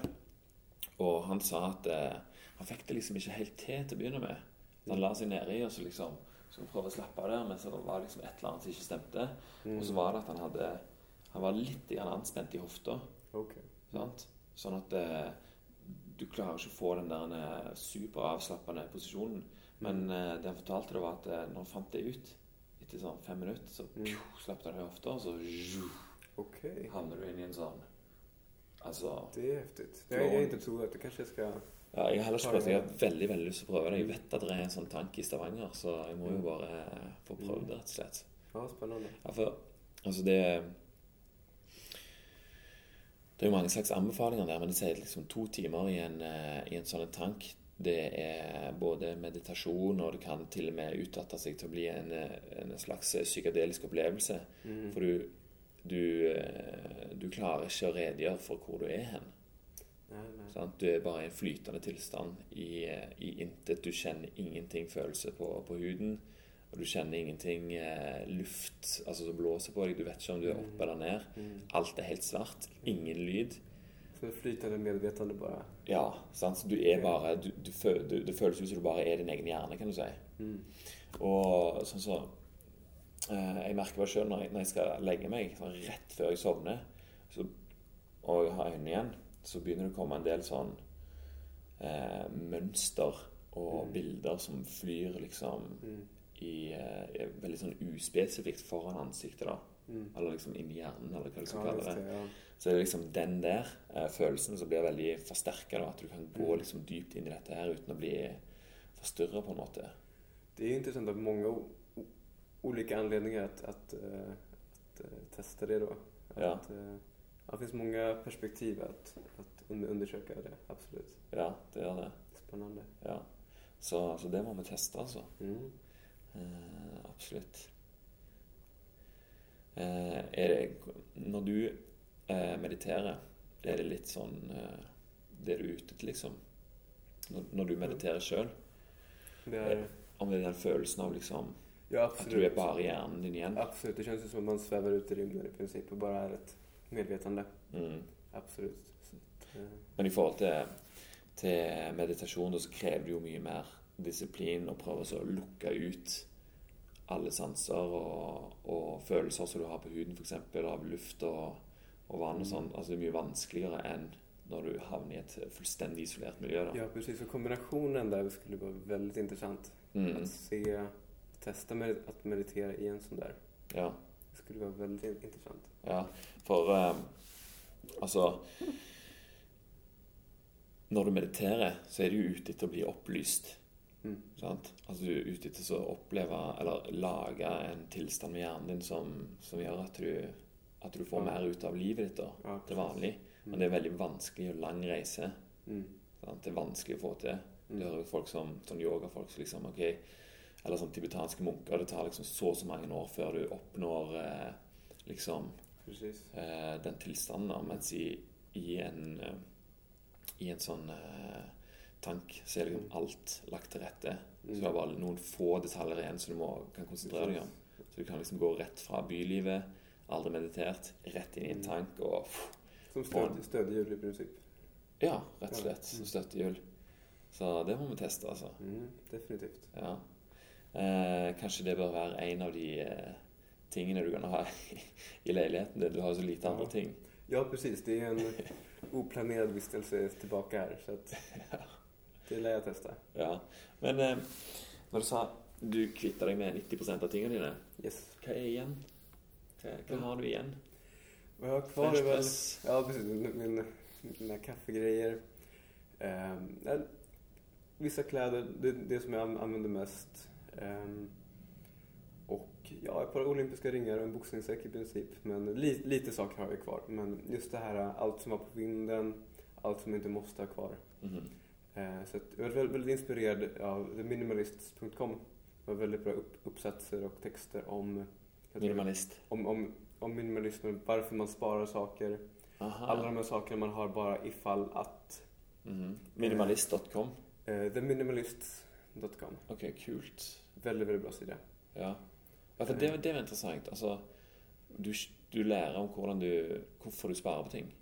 og han sa at eh, han fikk det liksom ikke helt til til å begynne med. Så han la seg nedi og så liksom skulle prøve å slappe av der, men så var det liksom et eller annet som ikke stemte. Mm. Og så var det at han hadde Han var litt grann anspent i hofta. Okej. Sant? Sånn at eh, du klarer ikke å få den der eh, superavslappende posisjonen. Men eh, det han fortalte, det var at eh, når han fant det ut etter sånn fem minutter, så Mm. pju, slapp det i hofta, og så Okej. havner du inn i en sånn Altså Det är häftigt. Det har jag inte provat. Det kanske jag ska Ja, jeg har heller ikke prøvd. Jeg har veldig veldig lyst til å prøve det. Jeg vet at det er en sånn tank i Stavanger, så jeg må jo bare få prøvd det, rett og slett. Ja, spännande. Ja, for altså det Det er jo mange slags anbefalinger der, men det sier liksom to timer i en, eh, i en sånn tank. Det er både meditasjon, og det kan til og med utdatte seg til å bli en, en slags psykadelisk opplevelse. For du, du, eh, du klarer ikke å redegjøre for hvor du er hen. Nej, nej. Du er bare i en flytende tilstand i, i intet. Du kjenner ingenting følelse på, på huden. Og du kjenner ingenting eh, luft altså som blåser på deg. Du vet ikke om du er oppe eller ned. Alt er helt svart. Ingen lyd. Flytande medvetande bara. Ja, sant? Så du er bare du, du, du, Det føles ut som du bare er din egen hjerne, kan du si. Og sånn så eh, Jeg merker bare sjøl når, når jeg skal legge meg, sånn rett før jeg sovner, så, og jeg har øynene igjen, så begynner det å komme en del sånn eh, mønster og bilder som flyr liksom i eh, er veldig sånn uspesifikt foran ansiktet, da. Eller liksom inni hjernen, eller hva du skal Ja, kalle det. det. Ja. Så det er liksom den der eh, følelsen som blir veldig forsterka. At du kan gå liksom dypt inn i dette her uten å bli forstyrra, på en måte. Det är intressant av många olika anledningar att, att, eh, att eh, testa det då. Ja. Att, eh, ja, det finns många perspektiv att, att un- undersöka det, absolut. Ja, det gjør det. Spännande. Ja. Så, så det må vi teste, altså. Mm. Eh, absolutt. Eh, det Når du eh, mediterer, er det litt sånn eh, Det er du ute etter, liksom? Når, du mediterer sjøl? Är, Om det er den følelsen av liksom ja, At du bare i hjernen din igjen? Absolut, det känns ju som att man svävar ut i rymden i princip och bara är ett medvetande. Mm. Absolut. Att, eh, Men i forhold til, til meditasjon da, så krever det jo mye mer disiplin å prøve så å lukke ut alle sanser og, og følelser som du har på huden, f.eks. av luft og, og vann og sånn. Altså det er mye vanskeligere enn når du havner i et fullstendig isolert miljø. da. Ja, precis. Och kombinationen där skulle vara väldigt intressant. Mm. Att se, testa med, att meditera i en sån där. Ja. Det skulle vara väldigt intressant. Ja, for eh, altså Når du mediterer, så er du ute etter å bli opplyst. Mm. Sant? Altså Du er ute etter å oppleve eller lage en tilstand med hjernen din som, som gjør at du, at du får Ja. mer ut av livet ditt da, Ja, til vanlig. Men det er veldig vanskelig og lang reise. Mm. Det er vanskelig å få til. Du hører folk som sånn yogafolk som liksom ok, Eller sånn tibetanske munker. Det tar liksom så og så mange år før du oppnår eh, liksom eh, den tilstanden. Mens i, i en eh, i en sånn eh, tank så er liksom alt lagt til rette. Så du har bare noen få detaljer igjen som du må, kan konsentrere deg om. Så du kan liksom gå rett fra bylivet, aldri meditert, rett inn i en tank og pff, Som stöd, stödhjul i princip. Ja, rett og slett. Som støttehjul. Så det må vi teste, altså. Mm, definitivt. Ja. Eh, kanskje det bør være en av de eh, tingene du kan ha i leiligheten din. Du har jo så lite andre Ja. ting. Ja, precis. Det är en oplanerad vistelse tillbaka här. Så att det lär jag testa. Ja. Men eh, når du sa du kvitter deg med 90% av tingene dine, Yes. hva er igjen? Hva, hva har du igjen? Vad jag har kvar French är väl... press. Ja, precis. Min, min, mina kaffegrejer. Nej, vissa kläder, det är det som jag an- använder mest. Ehm, och ja, ett par olympiska ringar och en boxningssäck i princip. Men li, lite saker har jag kvar. Men just det här, allt som var på vinden, allt som jag inte måste ha kvar. Mhm. Eh, Så att jag är väldigt, inspirerad av theminimalists.com. Det var väldigt bra upp, uppsatser och texter om, Minimalist. om, om, om minimalismen, varför man sparar saker. Aha. Alla de här sakerna man har bara ifall att. Mhm. Minimalist.com. Eh, theminimalists.com. Ok, kult. Väldigt, väldigt bra sida. Ja. ja for det, det var interessant. Altså, du, du lærer om hvordan du, du sparer på ting.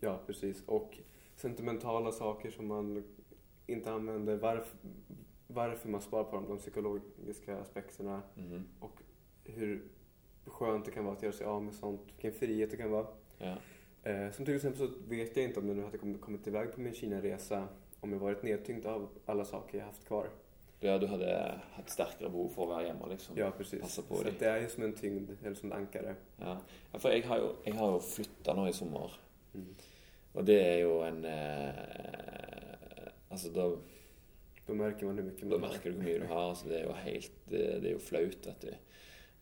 Ja, precis. Och sentimentala saker som man inte använder. Varför, varför man sparar på dem, de psykologiska aspekterna. Mhm. Och hur skönt det kan vara att göra sig av med sånt. Vilken frihet det kan vara. Ja. Eh, som till exempel så vet jag inte om jag nu hade kommit, iväg på min Kina-resa om jag varit nedtyngd av alla saker jag haft kvar. ja, du hadde hatt sterkere behov for å være hjemme, liksom. Ja, precis. Passa på så dig. att det är ju som en tyngd, eller som ett ankare. Ja. ja, for jeg har jo, jeg har jo flytta nå i sommer. Mm. Og det er jo en eh, Altså, da, Då märker man hur mycket man merker du hvor mye du har. Altså, det jo helt Det, det er jo flaut, vet du.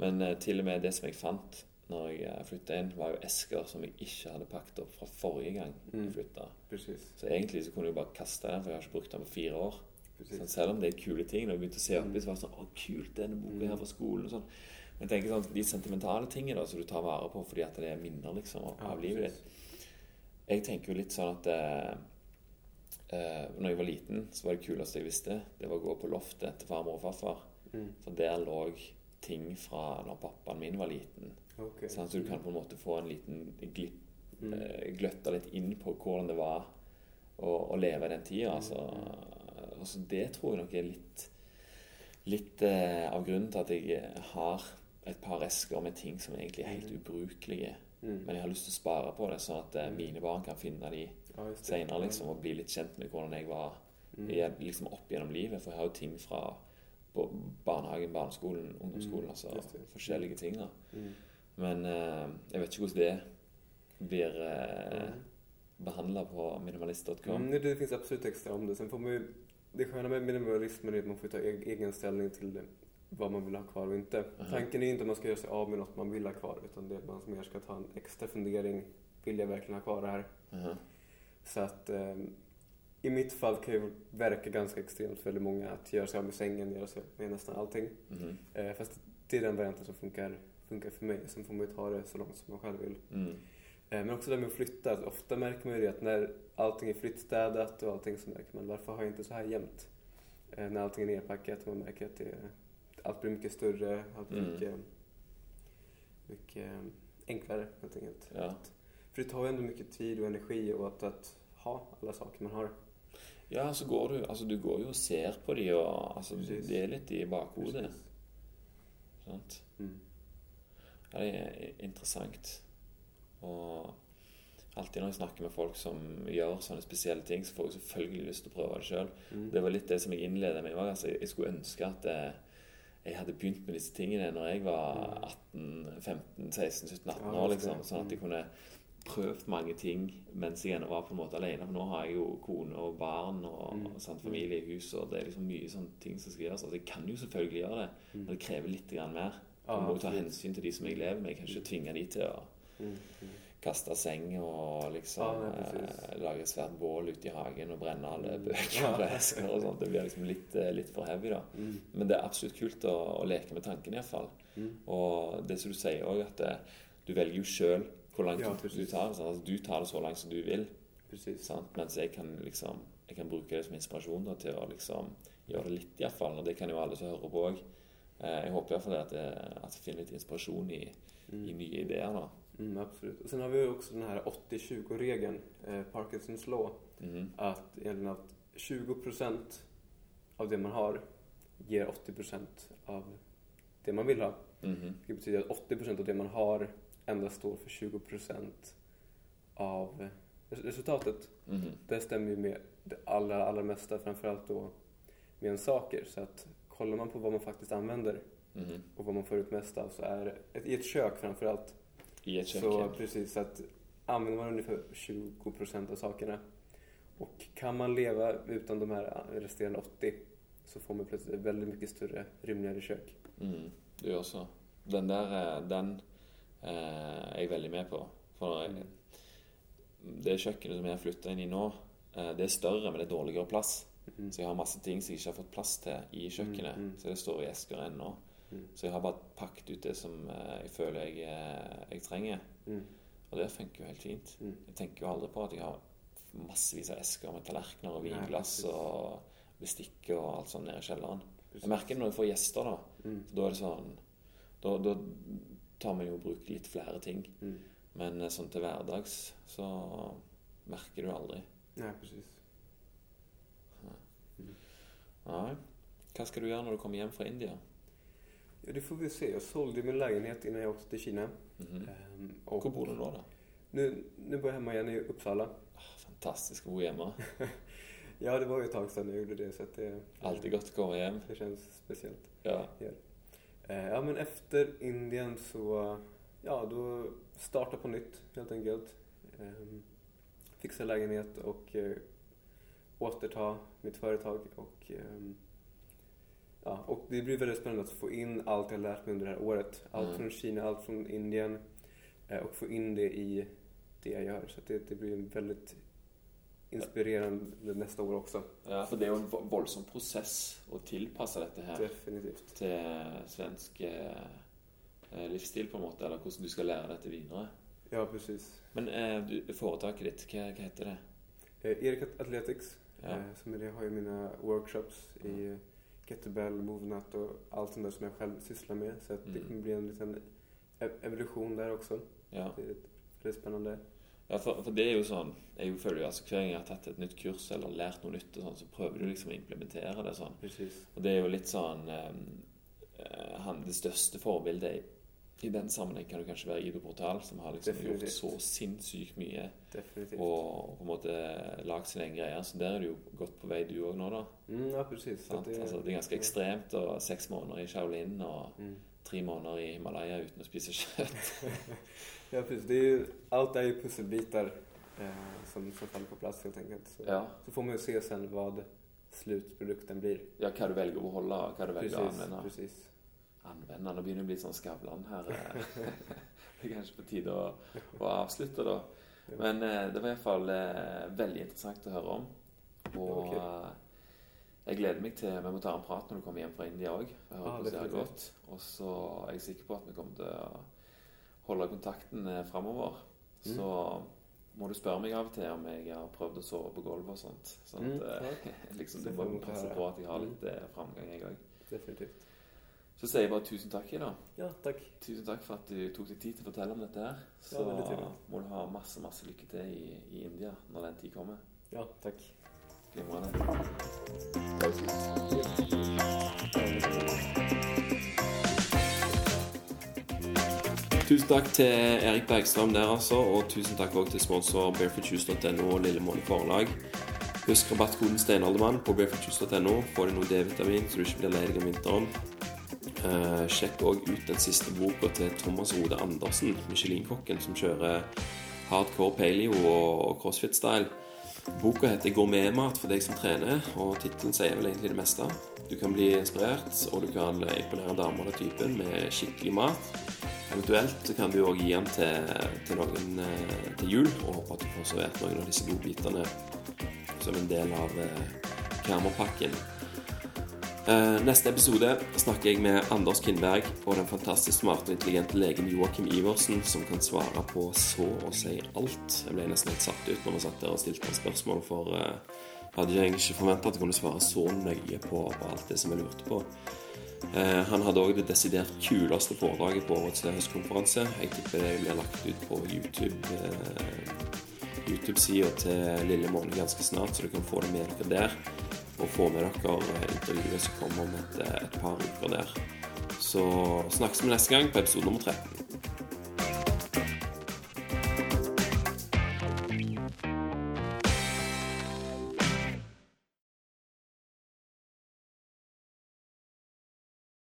Men eh, til og med det som jeg fant når jeg flytta inn, var jo esker som jeg ikke hadde pakket opp fra forrige gang jeg Mm. flytta. Precis. Så egentlig så kunne jeg bare kaste den, for jeg har ikke brukt den på fire år. Precis. Selv om det er kule ting. Jeg begynte å se Mm. oppi, så var det sånn Å, kult, denne boka her fra skolen. og sånn. Men jeg tenker sånn, de sentimentale tingene da, som du tar vare på fordi at det er minner liksom, av, Ja, av livet ditt. precis. Jeg tenker jo litt sånn at eh, eh, når jeg var liten, så var det kuleste jeg visste, det var å gå på loftet til farmor og farfar. Mm. For der lå ting fra når pappaen min var liten. Okej. Sånn, så du kan på en måte få en liten glipp, Mm. eh, gløtte litt inn på hvordan det var å, å leve i den tida. Altså. Mm. altså, det tror jeg nok er litt, litt eh, av grunnen til at jeg eh, har et par esker med ting som egentlig er helt ubrukelige. Mm. Men jeg har lyst til å spare på det, sånn at eh, mine barn kan finne de Ja, det. senere liksom, og bli litt kjent med hvordan jeg var Mm. jeg, liksom opp gjennom livet. For jeg har jo ting fra barnehagen, barneskolen, ungdomsskolen. Mm, altså just forskjellige ting. da. Mm. Men eh, jeg vet ikke hvordan det blir eh, Mm. behandla på minimalist.com. Mm, det- finns absolut texter om det. Sen får man ju, det sköna med minimalismen är att man får ta egen ställning till det, vad man vill ha kvar och inte. Aha. Tanken är inte att man ska göra sig av med något man vill ha kvar utan det är att man mer ska ta en extra fundering. Vill jag verkligen ha kvar det här? Aha. Så att eh, i mitt fall kan ju verka ganska extremt för väldigt många att göra sig av med sängen, göra sig med nästan allting. Mhm. Eh, fast det är den varianten som funkar, funkar för mig. Sen får man ju ta det så långt som man själv vill. Mm. Eh, Men också det med att flytta. Ofta märker man ju det att när allting är flyttstädat och allting så märker man varför har jag inte så här jämt? Eh, När allting är nerpackat och man märker att det, allt blir mycket större, allt blir Mm. mycket, mycket enklare helt enkelt. Ja. För det tar ju ändå mycket tid och energi och att, att ha alla saker man har. ja, så går du altså du går jo og ser på de, altså, Precis. det er litt i bakhodet. Sant? Mm. Ja, det er interessant. Og alltid når jeg snakker med folk som gjør sånne spesielle ting, så får jeg selvfølgelig lyst til å prøve det sjøl. Mm. Det var litt det som jeg innledet med. Altså, jeg skulle ønske at eh, jeg hadde begynt med disse tingene når jeg var 18, 15, 16, 17, 18 Ja, år. liksom, Sånn at jeg Mm. kunne prøvd mange ting mens jeg ennå var på en måte alene. For nå har jeg jo kone og barn og Mm. sant, familie i hus, og det er liksom mye sånne ting som skal gjøres. Altså, jeg kan jo selvfølgelig gjøre det, men det krever litt grann mer. Jeg må jo ta hensyn til de som jeg lever med. Jeg kan ikke tvinge de til å Mm. Mm. kaste seng og liksom precis. eh, lage et svært bål ute i hagen og brenne alle Mm. bøker Ja. og esker og sånt. Det blir liksom litt, litt for heavy, da. Mm. Men det er absolutt kult å, å leke med tanken, iallfall. Mm. Og det som du sier òg, at eh, du velger jo sjøl hvor langt Ja, du, tar det. Altså, du tar det så langt som du vil, mens jeg kan liksom jeg kan bruke det som inspirasjon da, til å liksom gjøre det litt, iallfall. Og det kan jo alle som hører på òg. Eh, jeg håper iallfall at, det- at jeg finner litt inspirasjon i, i nye ideer. da. Mm, absolut. Och sen har vi också den här 80-20-regeln, eh, Parkinsons law. Mhm. Att att 20% av det man har ger 80% av det man vill ha. Mhm. Det betyder att 80% av det man har endast står för 20% av res- resultatet. Mhm. Det stämmer ju med det allra, allra mesta, framförallt då med en saker. Så att kollar man på vad man faktiskt använder Mhm. och vad man får ut mest av så är ett, i ett kök framförallt I et Så kjøkken. precis, så att använder man ungefär 20% av sakerna och kan man leva utan de här resterande 80 så får man plötsligt ett väldigt mycket större, rymligare kök. Mm, du også. Den der, eh, den eh, er jeg veldig med på. For Mm. det kjøkkenet som jeg flytta inn i nå, eh, det er større, men det er dårligere plass. Mm. Så jeg har masse ting som jeg ikke har fått plass til i kjøkkenet. Mm, mm. Så det står i esker ennå. Mm. Så jeg har bare pakket ut det som eh, jeg føler jeg, eh, jeg trenger. Mm. Og det funker jo helt fint. Jeg tenker jo aldri på at jeg har massevis av esker med tallerkener og Nei, vinglass precis. og bestikk og alt sånt nede i kjelleren. Jeg merker det når jeg får gjester, da. Så da er det sånn Da, da tar man jo og bruker litt flere ting. Mm. Men eh, sånn til hverdags så merker du aldri. Nej, precis. Nei. Hva skal du gjøre når du kommer hjem fra India? Ja, det får vi se. Jag sålde min lägenhet innan jag åkte till Kina. Mhm. Ehm, och Hvor bor du nå, da? nu, nu bor jag hemma igen i Uppsala. Ah, fantastisk å bo hjemme. Ja, det var ju ett tag sedan jag gjorde det så att det, Alltid godt å komme hjem. det känns speciellt. Ja. Eh, Ja, men efter Indien så, ja, då starta på nytt helt enkelt. Ehm, Fixa lägenhet och eh, återta mitt företag och ehm, Ja, och det blir väldigt spännande att få in allt jag lärt mig under det här året. Allt Mm. från Kina, allt från Indien eh, och få in det i det jag gör. Så det, det blir en väldigt inspirerande nästa år också. Ja, för det är en våldsam process att tillpassa dette her Definitivt. til svensk eh, eh, livsstil, på måte, eller hvordan du skal lære dette videre. Ja, precis. Men eh, du, foretaket ditt, hva heter det? Eh, Erik Athletics, Ja. eh, som är det, jag har ju mina workshops i kettlebell, movenut och allt sånt där som jag själv sysslar med. Så att det Mm. kommer bli en liten ev- evolution där också. Ja. Det är väldigt spännande. Ja, for, for det er jo sånn Jeg føler jo altså Hver gang jeg har tatt et nytt kurs eller lært noe nytt, og sånn, så prøver du liksom å implementere det sånn. Precis. Og det er jo litt sånn eh, eh, han, Det største forbildet i, i den sammenheng kan jo kanskje være Ido Portal, som har liksom gjort Definitivt. så sinnssykt mye Definitivt. og på en måte lagd sine egne greier. Så der er du jo godt på vei, du òg nå, da. Mm, ja, precis. Så Sant? att Altså, det er ganske ekstremt. Og seks måneder i Shaolin og Mm. Tre måneder i Himalaya uten å spise kjøtt. Ja, precis. Det är ju, allt är ju pusselbitar eh, som, som faller på plats helt enkelt. Så, Ja. så får man ju se sen vad slutprodukten blir. ja, hva du å beholde, og hva du å Precis, anvende. precis. Anvende Nå begynner det bli sånn Skavlan her. eh. Det er kanskje på tide å, å avslutte, da. Ja. Men eh, det var iallfall eh, veldig interessant å høre om. Og Ja, eh, jeg gleder meg til Vi må ta en prat når du kommer hjem fra India òg. Ja, hvordan det har gått. Og så er jeg sikker på at vi kommer til å holde kontakten eh, framover. Mm. Så må du spørre meg av og til om jeg har prøvd å sove på gulvet og sånt. Sånn at Mm, liksom, Det du må passe på at jeg har Mm. litt eh, framgang, jeg òg. Definitivt. Så sier jeg bare tusen takk, Ida. Ja, tack. Tusen takk for at du tok deg tid til å fortelle om dette her. Så Ja, må du ha masse, masse lykke til i, i India når den tid kommer. Ja, tack. Glimrende. Tusen takk til Erik Bergstrøm der, altså. Og tusen takk òg til sponsor barefootjuice.no og Lillemåne Forlag. Husk rabattkoden Steinaldermann på barefootjuice.no. får du noe D-vitamin så du ikke blir lei deg om vinteren. Eh, sjekk òg ut den siste boka til Thomas Rode Andersen, Michelin-kokken, som kjører hardcore paleo og crossfit-style. Boka heter Gå med mat for deg som trener', og tittelen sier vel egentlig det meste. Du kan bli inspirert, og du kan imponere damer av typen med skikkelig mat. Eventuelt så kan du òg gi den til, til noen eh, til jul, og håpe at du får servert noen av disse godbitene som en del av eh, Eh, neste episode snakker jeg med Anders Kindberg og den fantastisk smarte og intelligente legen Joakim Iversen, som kan svare på så å si alt. Jeg ble nesten helt satt ut når vi satt der og stilte han spørsmål, for uh, eh, hadde jeg ikke forventa at jeg kunne svare så nøye på, på alt det som jeg lurte på. Uh, han hadde òg det desidert kuleste foredraget på årets høstkonferanse. Jeg tipper det blir lagt ut på YouTube. Uh, YouTube-sida til Lille Måne ganske snart, så du kan få det med dere der. Og få med dere intervjuet som kommer om et, et par uker der. Så snakkes vi neste gang på episode nummer 13.